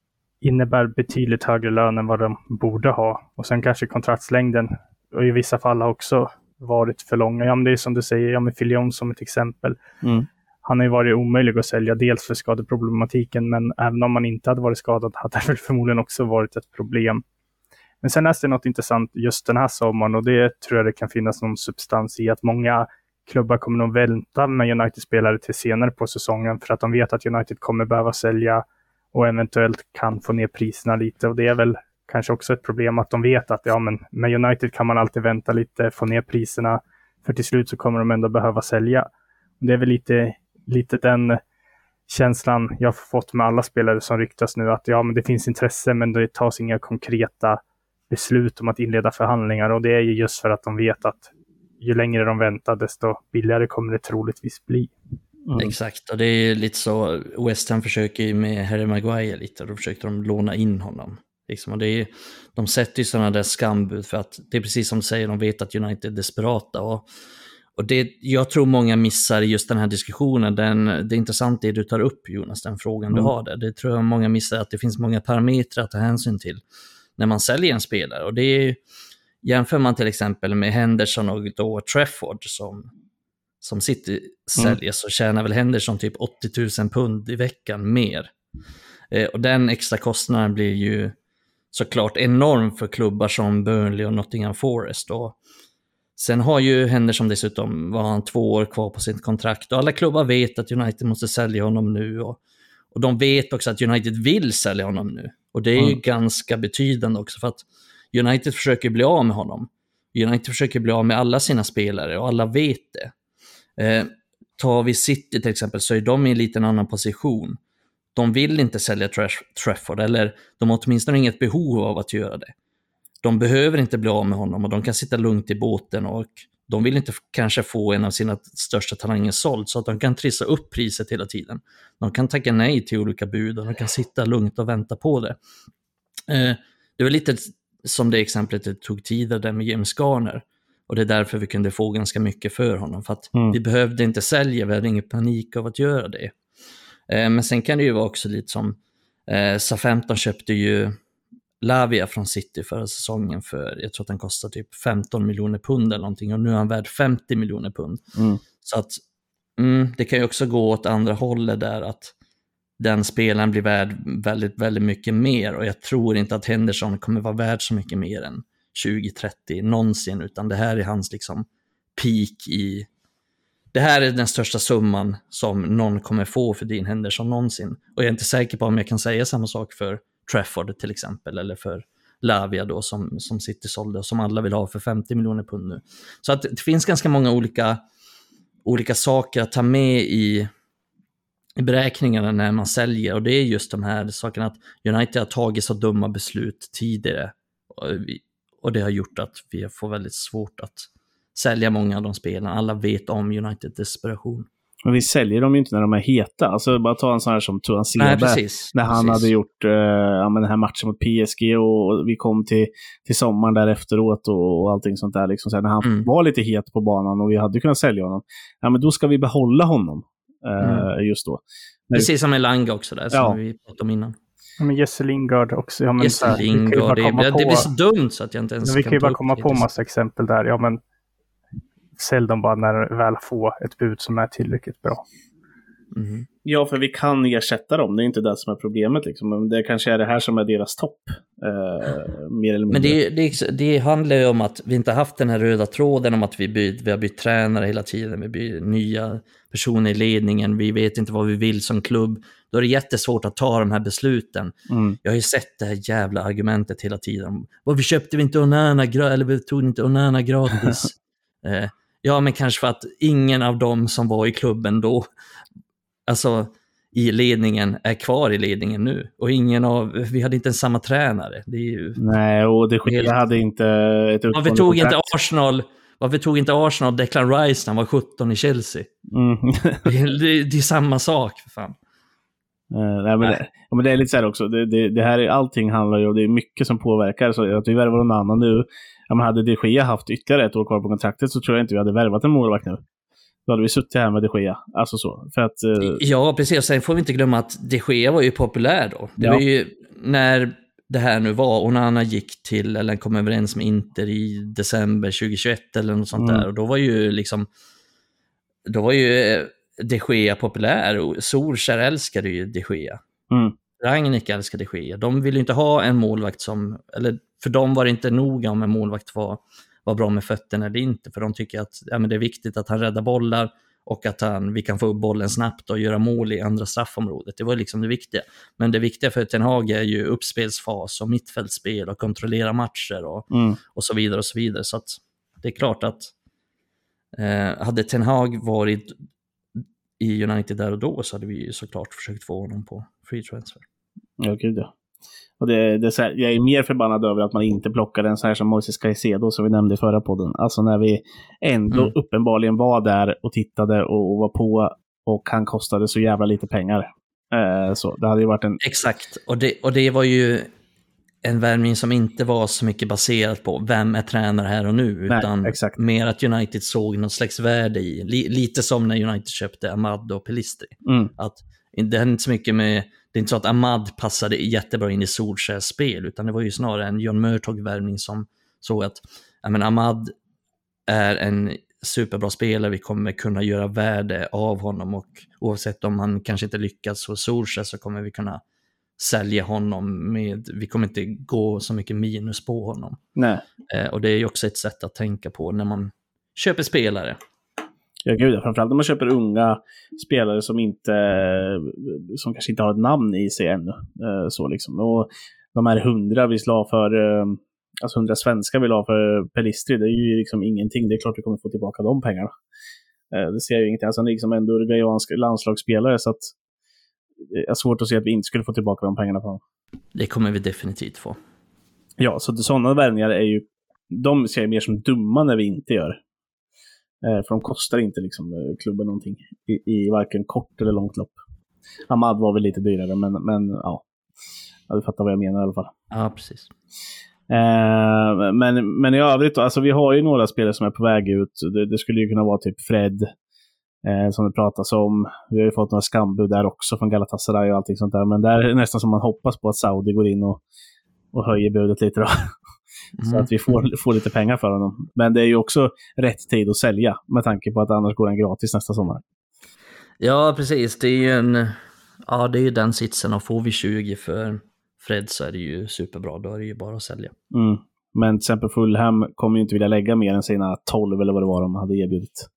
D: innebär betydligt högre lön än vad de borde ha. Och sen kanske kontraktslängden och i vissa fall har också varit för långa. Ja, men det är som du säger, ja, med Filion som ett exempel.
B: Mm.
D: Han har ju varit omöjlig att sälja, dels för skadeproblematiken, men även om man inte hade varit skadad hade det väl förmodligen också varit ett problem. Men sen läste jag något intressant just den här sommaren och det tror jag det kan finnas någon substans i att många klubbar kommer nog vänta med United-spelare till senare på säsongen för att de vet att United kommer behöva sälja och eventuellt kan få ner priserna lite. Och det är väl kanske också ett problem att de vet att ja, men med United kan man alltid vänta lite, få ner priserna, för till slut så kommer de ändå behöva sälja. Det är väl lite, lite den känslan jag har fått med alla spelare som ryktas nu, att ja, men det finns intresse, men det tas inga konkreta beslut om att inleda förhandlingar och det är ju just för att de vet att ju längre de väntar, desto billigare kommer det troligtvis bli.
C: Mm. Exakt, och det är lite så, West Ham försöker ju med Harry Maguire lite, då försökte de låna in honom. Liksom, och det är, de sätter ju sådana där skambud för att det är precis som du säger, de vet att United är desperata. Och, och det, jag tror många missar just den här diskussionen, den, det är intressant det du tar upp Jonas, den frågan mm. du har där. Det tror jag många missar, att det finns många parametrar att ta hänsyn till när man säljer en spelare. Och det är, jämför man till exempel med Henderson och då Trefford som, som City säljer mm. så tjänar väl Henderson typ 80 000 pund i veckan mer. Eh, och den extra kostnaden blir ju såklart enorm för klubbar som Burnley och Nottingham Forest. Och sen har ju Henderson dessutom, var han två år kvar på sitt kontrakt och alla klubbar vet att United måste sälja honom nu. Och, och de vet också att United vill sälja honom nu. Och det är ju mm. ganska betydande också för att United försöker bli av med honom. United försöker bli av med alla sina spelare och alla vet det. Eh, tar vi City till exempel så är de i en liten annan position. De vill inte sälja Trafford, eller de har åtminstone inget behov av att göra det. De behöver inte bli av med honom och de kan sitta lugnt i båten och de vill inte kanske få en av sina största talanger såld så att de kan trissa upp priset hela tiden. De kan tacka nej till olika bud och de kan sitta lugnt och vänta på det. Eh, det var lite som det exemplet det tog tidigare med James Garner. Och det är därför vi kunde få ganska mycket för honom. För att mm. vi behövde inte sälja, vi hade ingen panik av att göra det. Eh, men sen kan det ju vara också lite som, eh, SA-15 köpte ju Lavia från City förra säsongen för, jag tror att den kostar typ 15 miljoner pund eller någonting och nu är han värd 50 miljoner pund. Mm. Så att mm, det kan ju också gå åt andra hållet där att den spelaren blir värd väldigt, väldigt mycket mer och jag tror inte att Henderson kommer vara värd så mycket mer än 20-30 någonsin, utan det här är hans liksom peak i... Det här är den största summan som någon kommer få för Dean Henderson någonsin. Och jag är inte säker på om jag kan säga samma sak för Trafford till exempel, eller för Lavia då som, som City sålde och som alla vill ha för 50 miljoner pund nu. Så att det finns ganska många olika, olika saker att ta med i, i beräkningarna när man säljer och det är just de här sakerna att United har tagit så dumma beslut tidigare och, och det har gjort att vi får väldigt svårt att sälja många av de spelarna. Alla vet om United desperation.
B: Men vi säljer dem ju inte när de är heta. Alltså bara ta en sån här som Tuan Sebe. När precis. han hade gjort uh, ja, men den här matchen mot PSG och vi kom till, till sommaren där efteråt och, och allting sånt där. Liksom. Så här, när han mm. var lite het på banan och vi hade kunnat sälja honom. Ja, men då ska vi behålla honom. Uh, mm. Just då.
C: Precis som Elanga också där, som ja. vi pratade om innan.
D: Ja, men Jesse Lingard också. Ja, men
C: Jesse Lingard, det, det, blir så dumt så att jag inte ens
D: men Vi kan ju bara komma på massa exempel där. Ja, men sälj dem bara när de väl får ett bud som är tillräckligt bra.
B: Mm. Ja, för vi kan ersätta dem. Det är inte det som är problemet. Liksom. Men det kanske är det här som är deras topp. Eh, mer eller mindre.
C: Men det, det, det, handlar ju om att vi inte haft den här röda tråden om att vi, byt, vi har bytt tränare hela tiden. Vi byter nya personer i ledningen. Vi vet inte vad vi vill som klubb. Då är det jättesvårt att ta de här besluten. Mm. Jag har ju sett det här jävla argumentet hela tiden. Varför köpte vi inte Onana, eller vi tog inte Onana gratis? <laughs> eh, Ja, men kanske för att ingen av dem som var i klubben då, alltså i ledningen, är kvar i ledningen nu. Och ingen av, vi hade inte ens samma tränare. Ju
B: Nej, och det helt... hade inte ett
C: Varför tog inte Arsenal varför tog inte Arsenal Declan Rice när han var 17 i Chelsea? Mm. <laughs> det, det, är samma sak, för fan.
B: Uh, nej, men, nej. Det, men det är lite så här också, det, det, det här är, allting handlar ju om, det är mycket som påverkar. Så att vi värvar någon annan nu, ja, men hade de Gea haft ytterligare ett år kvar på kontraktet så tror jag inte vi hade värvat en målvakt nu. Då hade vi suttit här med de Gea. Alltså så. För att, uh...
C: Ja, precis. Sen får vi inte glömma att de Gea var ju populär då. Det ja. var ju när det här nu var. Onana gick till, eller kom överens med Inter i december 2021 eller något sånt
B: Mm.
C: där. Och då var ju liksom, då var ju eh, de Gea populär. och Solskjaer älskade ju de Gea.
B: Mm.
C: Rangnick älskade de Gea. De ville inte ha en målvakt som, eller för dem var det inte noga om en målvakt var, var bra med fötterna eller inte. För de tycker att ja, men det är viktigt att han räddar bollar och att han, vi kan få upp bollen snabbt och göra mål i andra straffområdet. Det var liksom det viktiga. Men det viktiga för Ten Hag är ju uppspelsfas och mittfältsspel och kontrollera matcher och,
B: Mm.
C: och så vidare och så vidare. Så det är klart att eh, hade Ten Hag varit i United där och då så hade vi ju såklart försökt få honom på free transfer.
B: Ja, gud ja. Och det, det är här, jag är mer förbannad över att man inte plockade en sån här som Moises Caicedo som vi nämnde i förra podden. Alltså när vi ändå
C: Mm.
B: uppenbarligen var där och tittade och, och var på och han kostade så jävla lite pengar. Eh, så det hade ju varit en...
C: Exakt, och det, och det var ju en värvning som inte var så mycket baserat på vem är tränare här och nu,
B: Nej,
C: utan
B: exakt.
C: mer att United såg något slags värde i. Li, lite som när United köpte Ahmad och Pelistri.
B: Mm,
C: Att det är inte så mycket med, det är inte så att Ahmad passade jättebra in i Solskjaers spel, utan det var ju snarare en John Murtog-värvning som såg att ja, men Ahmad är en superbra spelare, vi kommer kunna göra värde av honom och oavsett om han kanske inte lyckas hos Solskjaer så kommer vi kunna sälja honom med, vi kommer inte gå så mycket minus på honom.
B: nej.
C: Eh, och det är ju också ett sätt att tänka på när man köper spelare.
B: Ja, gud. Framförallt om man köper unga spelare som inte som kanske inte har ett namn i sig ännu. Eh, så liksom. Och de här hundra vi la för, eh, alltså hundra svenskar vi la för Pelistri, det är ju liksom ingenting. Det är klart vi kommer få tillbaka de pengarna. Eh, det ser jag ju ingenting. Alltså han är liksom en uruguayansk landslagsspelare så att det är svårt att se att vi inte skulle få tillbaka de pengarna på honom.
C: Det kommer vi definitivt få.
B: Ja, så sådana värvningar är ju, de ser jag mer som dumma när vi inte gör. Eh, för de kostar inte liksom eh, klubben någonting i, i varken kort eller långt lopp. Ahmad var väl lite dyrare, men, men ja. ja. Du fattar vad jag menar i alla fall.
C: Ja, precis.
B: Eh, men, men i övrigt då, alltså vi har ju några spelare som är på väg ut. Det, det skulle ju kunna vara typ Fred, eh, som det pratas om. Vi har ju fått några skambud där också från Galatasaray och allting sånt där. Men där är det nästan som man hoppas på att Saudi går in och, och höjer budet lite då. <laughs> Så
C: Mm.
B: att vi får, får lite pengar för honom. Men det är ju också rätt tid att sälja med tanke på att annars går han gratis nästa sommar.
C: Ja, precis. Det är ju en... Ja, det är ju den sitsen och får vi 20 för Fred så är det ju superbra. Då är det ju bara att sälja.
B: Mm. Men till exempel Fulham kommer ju inte vilja lägga mer än sina 12 eller vad det var de hade erbjudit.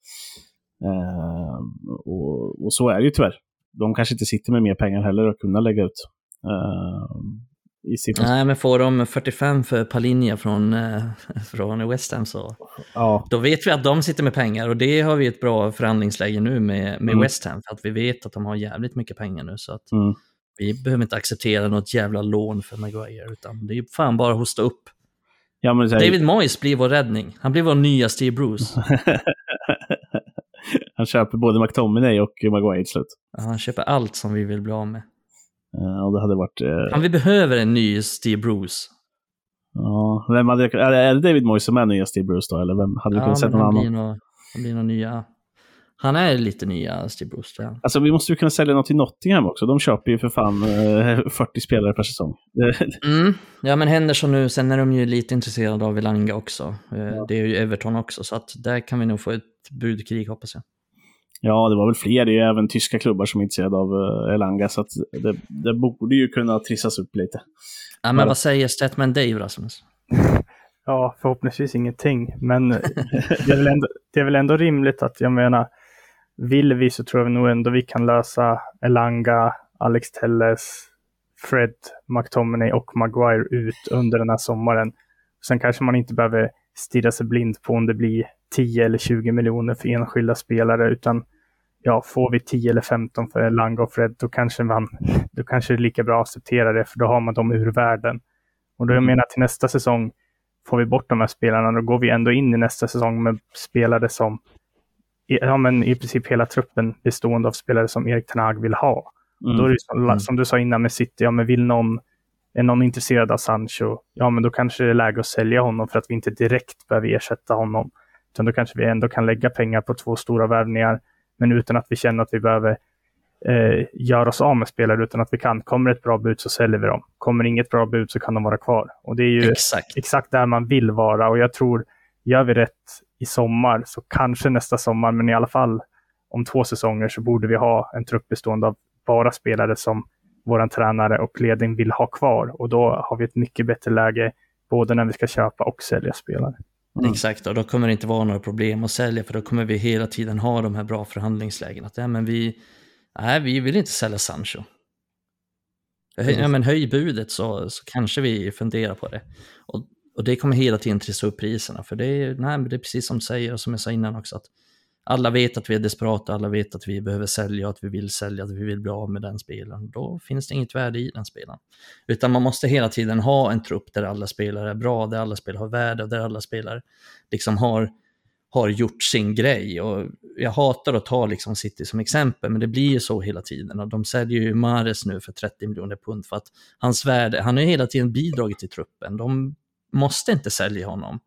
B: Eh, och, och så är det ju tyvärr. De kanske inte sitter med mer pengar heller att kunna lägga ut. Eh, i sitt...
C: Nej, men får de 45 för Palinja från, eh, från West Ham så
B: Ja,
C: då vet vi att de sitter med pengar och det har vi ett bra förhandlingsläge nu med, med
B: Mm.
C: West Ham för att vi vet att de har jävligt mycket pengar nu så att
B: mm.
C: vi behöver inte acceptera något jävla lån för Maguire utan det är fan bara att hosta upp.
B: ja men här,
C: David Moyes blir vår räddning. Han blir vår nya Steve Bruce. <laughs>
B: Han köper både McTominay och Maguire till slut.
C: Ja, Han köper allt som vi vill bli av med.
B: Och det hade varit...
C: Han vi behöver en ny Steve Bruce.
B: ja, vem hade, är det- är det David Moyes som är nya Steve Bruce då? Eller vem hade vi
C: Ja,
B: kunnat
C: men
B: någon annan?
C: nog, han blir nog nya. Han är lite nya Steve Bruce. jag.
B: Alltså vi måste ju kunna sälja något till Nottingham också. De köper ju för fan eh, <laughs> 40 spelare per säsong. <laughs>
C: Mm. Ja, men Henderson nu, sen är de ju lite intresserade av Elanga också. Eh, Det är ju Everton också, så att där kan vi nog få ett budkrig hoppas jag.
B: Ja, det var väl fler. Det är ju även tyska klubbar som är intresserade av uh, Elanga. Så att det, det borde ju kunna trissas upp lite.
C: Ja, men vad säger Statman Dave Rasmus? <laughs>
D: Ja, förhoppningsvis ingenting. Men det är, väl ändå, det är väl ändå rimligt att, jag menar, vill vi så tror jag nog ändå vi kan lösa Elanga, Alex Telles, Fred, McTominay och Maguire ut under den här sommaren. Sen kanske man inte behöver stirra sig blind på om det blir 10 eller 20 miljoner för enskilda spelare, utan ja, får vi 10 eller 15 för Elanga och Fred, då kanske, man, då kanske det är lika bra att acceptera det, för då har man dem ur världen. Och då jag menar till nästa säsong, får vi bort de här spelarna, då går vi ändå in i nästa säsong med spelare som, ja men i princip hela truppen bestående av spelare som Erik Ten Hag vill ha.
B: Mm.
D: Då är det som, som du sa innan med City, ja men vill någon, är någon intresserad av Sancho, ja men då kanske det är läge att sälja honom för att vi inte direkt behöver ersätta honom. Utan då kanske vi ändå kan lägga pengar på två stora värvningar, men utan att vi känner att vi behöver eh, göra oss av med spelare utan att vi kan. Kommer ett bra bud så säljer vi dem. Kommer inget bra bud så kan de vara kvar. Och det är ju
C: Exakt.
D: exakt där man vill vara och jag tror, gör vi rätt i sommar så kanske nästa sommar, men i alla fall om två säsonger så borde vi ha en trupp bestående av bara spelare som vår tränare och ledning vill ha kvar och då har vi ett mycket bättre läge både när vi ska köpa och sälja spelare.
B: Mm.
C: Exakt, och då kommer det inte vara några problem att sälja för då kommer vi hela tiden ha de här bra förhandlingslägena. Att, ja, men vi, nej, vi vill inte sälja Sancho. Höj, ja, men höj budet så, så kanske vi funderar på det. Och, och det kommer hela tiden trissa upp priserna. För det är, nej, men det är precis som du säger och som jag sa innan också. att alla vet att vi är desperata, alla vet att vi behöver sälja, att vi vill sälja, att vi vill bli av med den spelaren. Då finns det inget värde i den spelaren. Utan man måste hela tiden ha en trupp där alla spelare är bra, där alla spelare har värde och där alla spelare liksom har, har gjort sin grej. Och jag hatar att ta liksom City som exempel, men det blir ju så hela tiden. Och de säljer ju Mares nu för 30 miljoner pund för att hans värde, han har hela tiden bidragit till truppen. De måste inte sälja honom.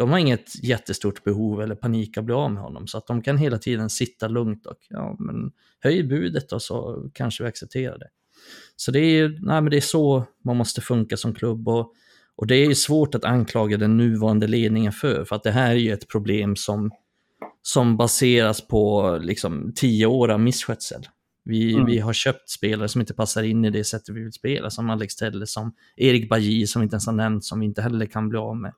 C: De har inget jättestort behov eller panik att bli av med honom, så att de kan hela tiden sitta lugnt och ja, men höj budet och så kanske vi accepterar det. Så det är, nej, men det är så man måste funka som klubb och, och det är svårt att anklaga den nuvarande ledningen för, för att det här är ju ett problem som, som baseras på liksom tio år av misskötsel. Vi,
B: Mm.
C: vi har köpt spelare som inte passar in i det sättet vi vill spela, som Alex Telles, som Erik Bajy som vi inte ens har nämnt, som vi inte heller kan bli av med.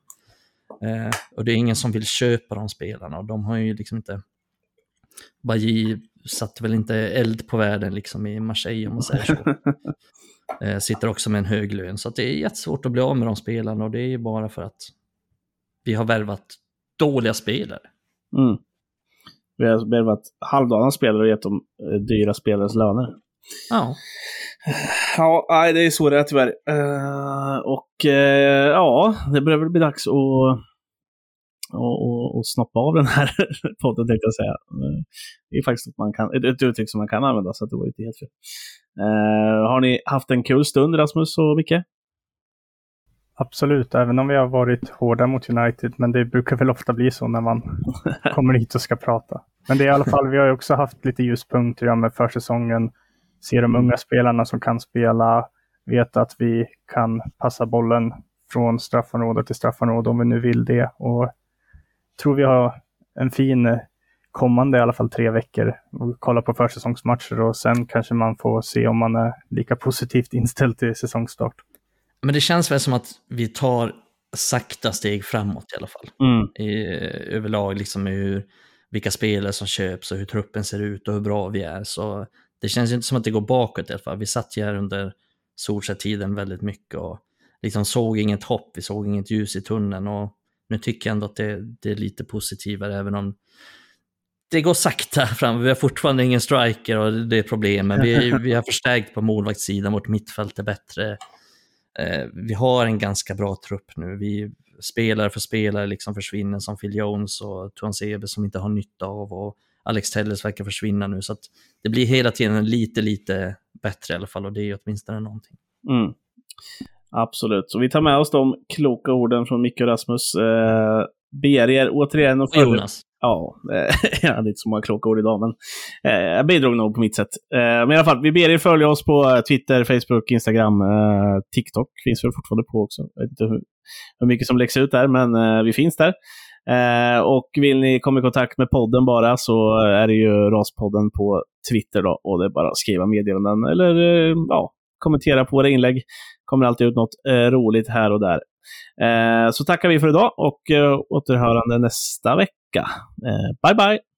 C: Eh, och det är ingen som vill köpa de spelarna och de har ju liksom inte... Bajy satte väl inte eld på världen liksom i Marseille om man säger så. <laughs> Eh, sitter också med en hög lön, så det är jättesvårt att bli av med de spelarna och det är ju bara för att vi har värvat dåliga spelare.
B: Mm. Vi har värvat halvdana spelare och gett dem eh, dyra spelares löner.
C: Ja,
B: Ja, nej, det är så det är tyvärr. Eh, och eh, ja, det börjar väl bli dags att och, och, och snoppa av den här <laughs> podden tänkte jag säga. Eh, Det är faktiskt man kan, ett, uttryck som man kan använda, så att det var inte helt fel. Eh, har ni haft en kul stund, Rasmus och Micke?
D: Absolut, även om vi har varit hårda mot United, men det brukar väl ofta bli så när man <laughs> kommer hit och ska prata. Men det är i alla fall, vi har ju också haft lite ljuspunkter ja, med försäsongen. Se de unga spelarna som kan spela, veta att vi kan passa bollen från straffområde till straffområde om vi nu vill det. Och tror vi har en fin eh, kommande i alla fall tre veckor och kolla på försäsongsmatcher och sen kanske man får se om man är lika positivt inställd till säsongstart.
C: men det känns väl som att vi tar sakta steg framåt i alla fall.
B: Mm.
C: i, överlag, liksom hur, vilka spelare som köps och hur truppen ser ut och hur bra vi är. Så det känns inte som att det går bakåt i alla fall. Vi satt ju här under Solskjaer-tiden väldigt mycket och liksom såg inget hopp, vi såg inget ljus i tunneln och nu tycker jag ändå att det, det är lite positivare även om det går sakta <laughs> fram. Vi har fortfarande ingen striker och det är problem, men vi, vi har förstärkt på målvaktssidan, vårt mittfält är bättre. Eh, vi har en ganska bra trupp nu. Vi spelare för spelare liksom försvinner som Phil Jones och Tuan Sebe som inte har nytta av och Alex Telles verkar försvinna nu. Så att det blir hela tiden lite, lite bättre i alla fall och det är ju åtminstone någonting.
B: Mm. Absolut. Så vi tar med oss de kloka orden från Micke och Rasmus. Eh, ber er återigen att
C: Och Jonas,
B: Ja, eh, <laughs> jag hade inte så många kloka ord idag, men eh, jag bidrog nog på mitt sätt. Eh, men i alla fall, vi ber er följa oss på eh, Twitter, Facebook, Instagram, eh, TikTok finns väl fortfarande på också. Jag vet inte hur, hur mycket som läggs ut där, men eh, vi finns där. Och vill ni komma i kontakt med podden bara så är det ju Raspodden på Twitter då, och det är bara att skriva meddelanden eller ja, kommentera på våra inlägg kommer alltid ut något eh, roligt här och där. Eh, så tackar vi för idag och eh, återhörande nästa vecka. Eh, bye bye!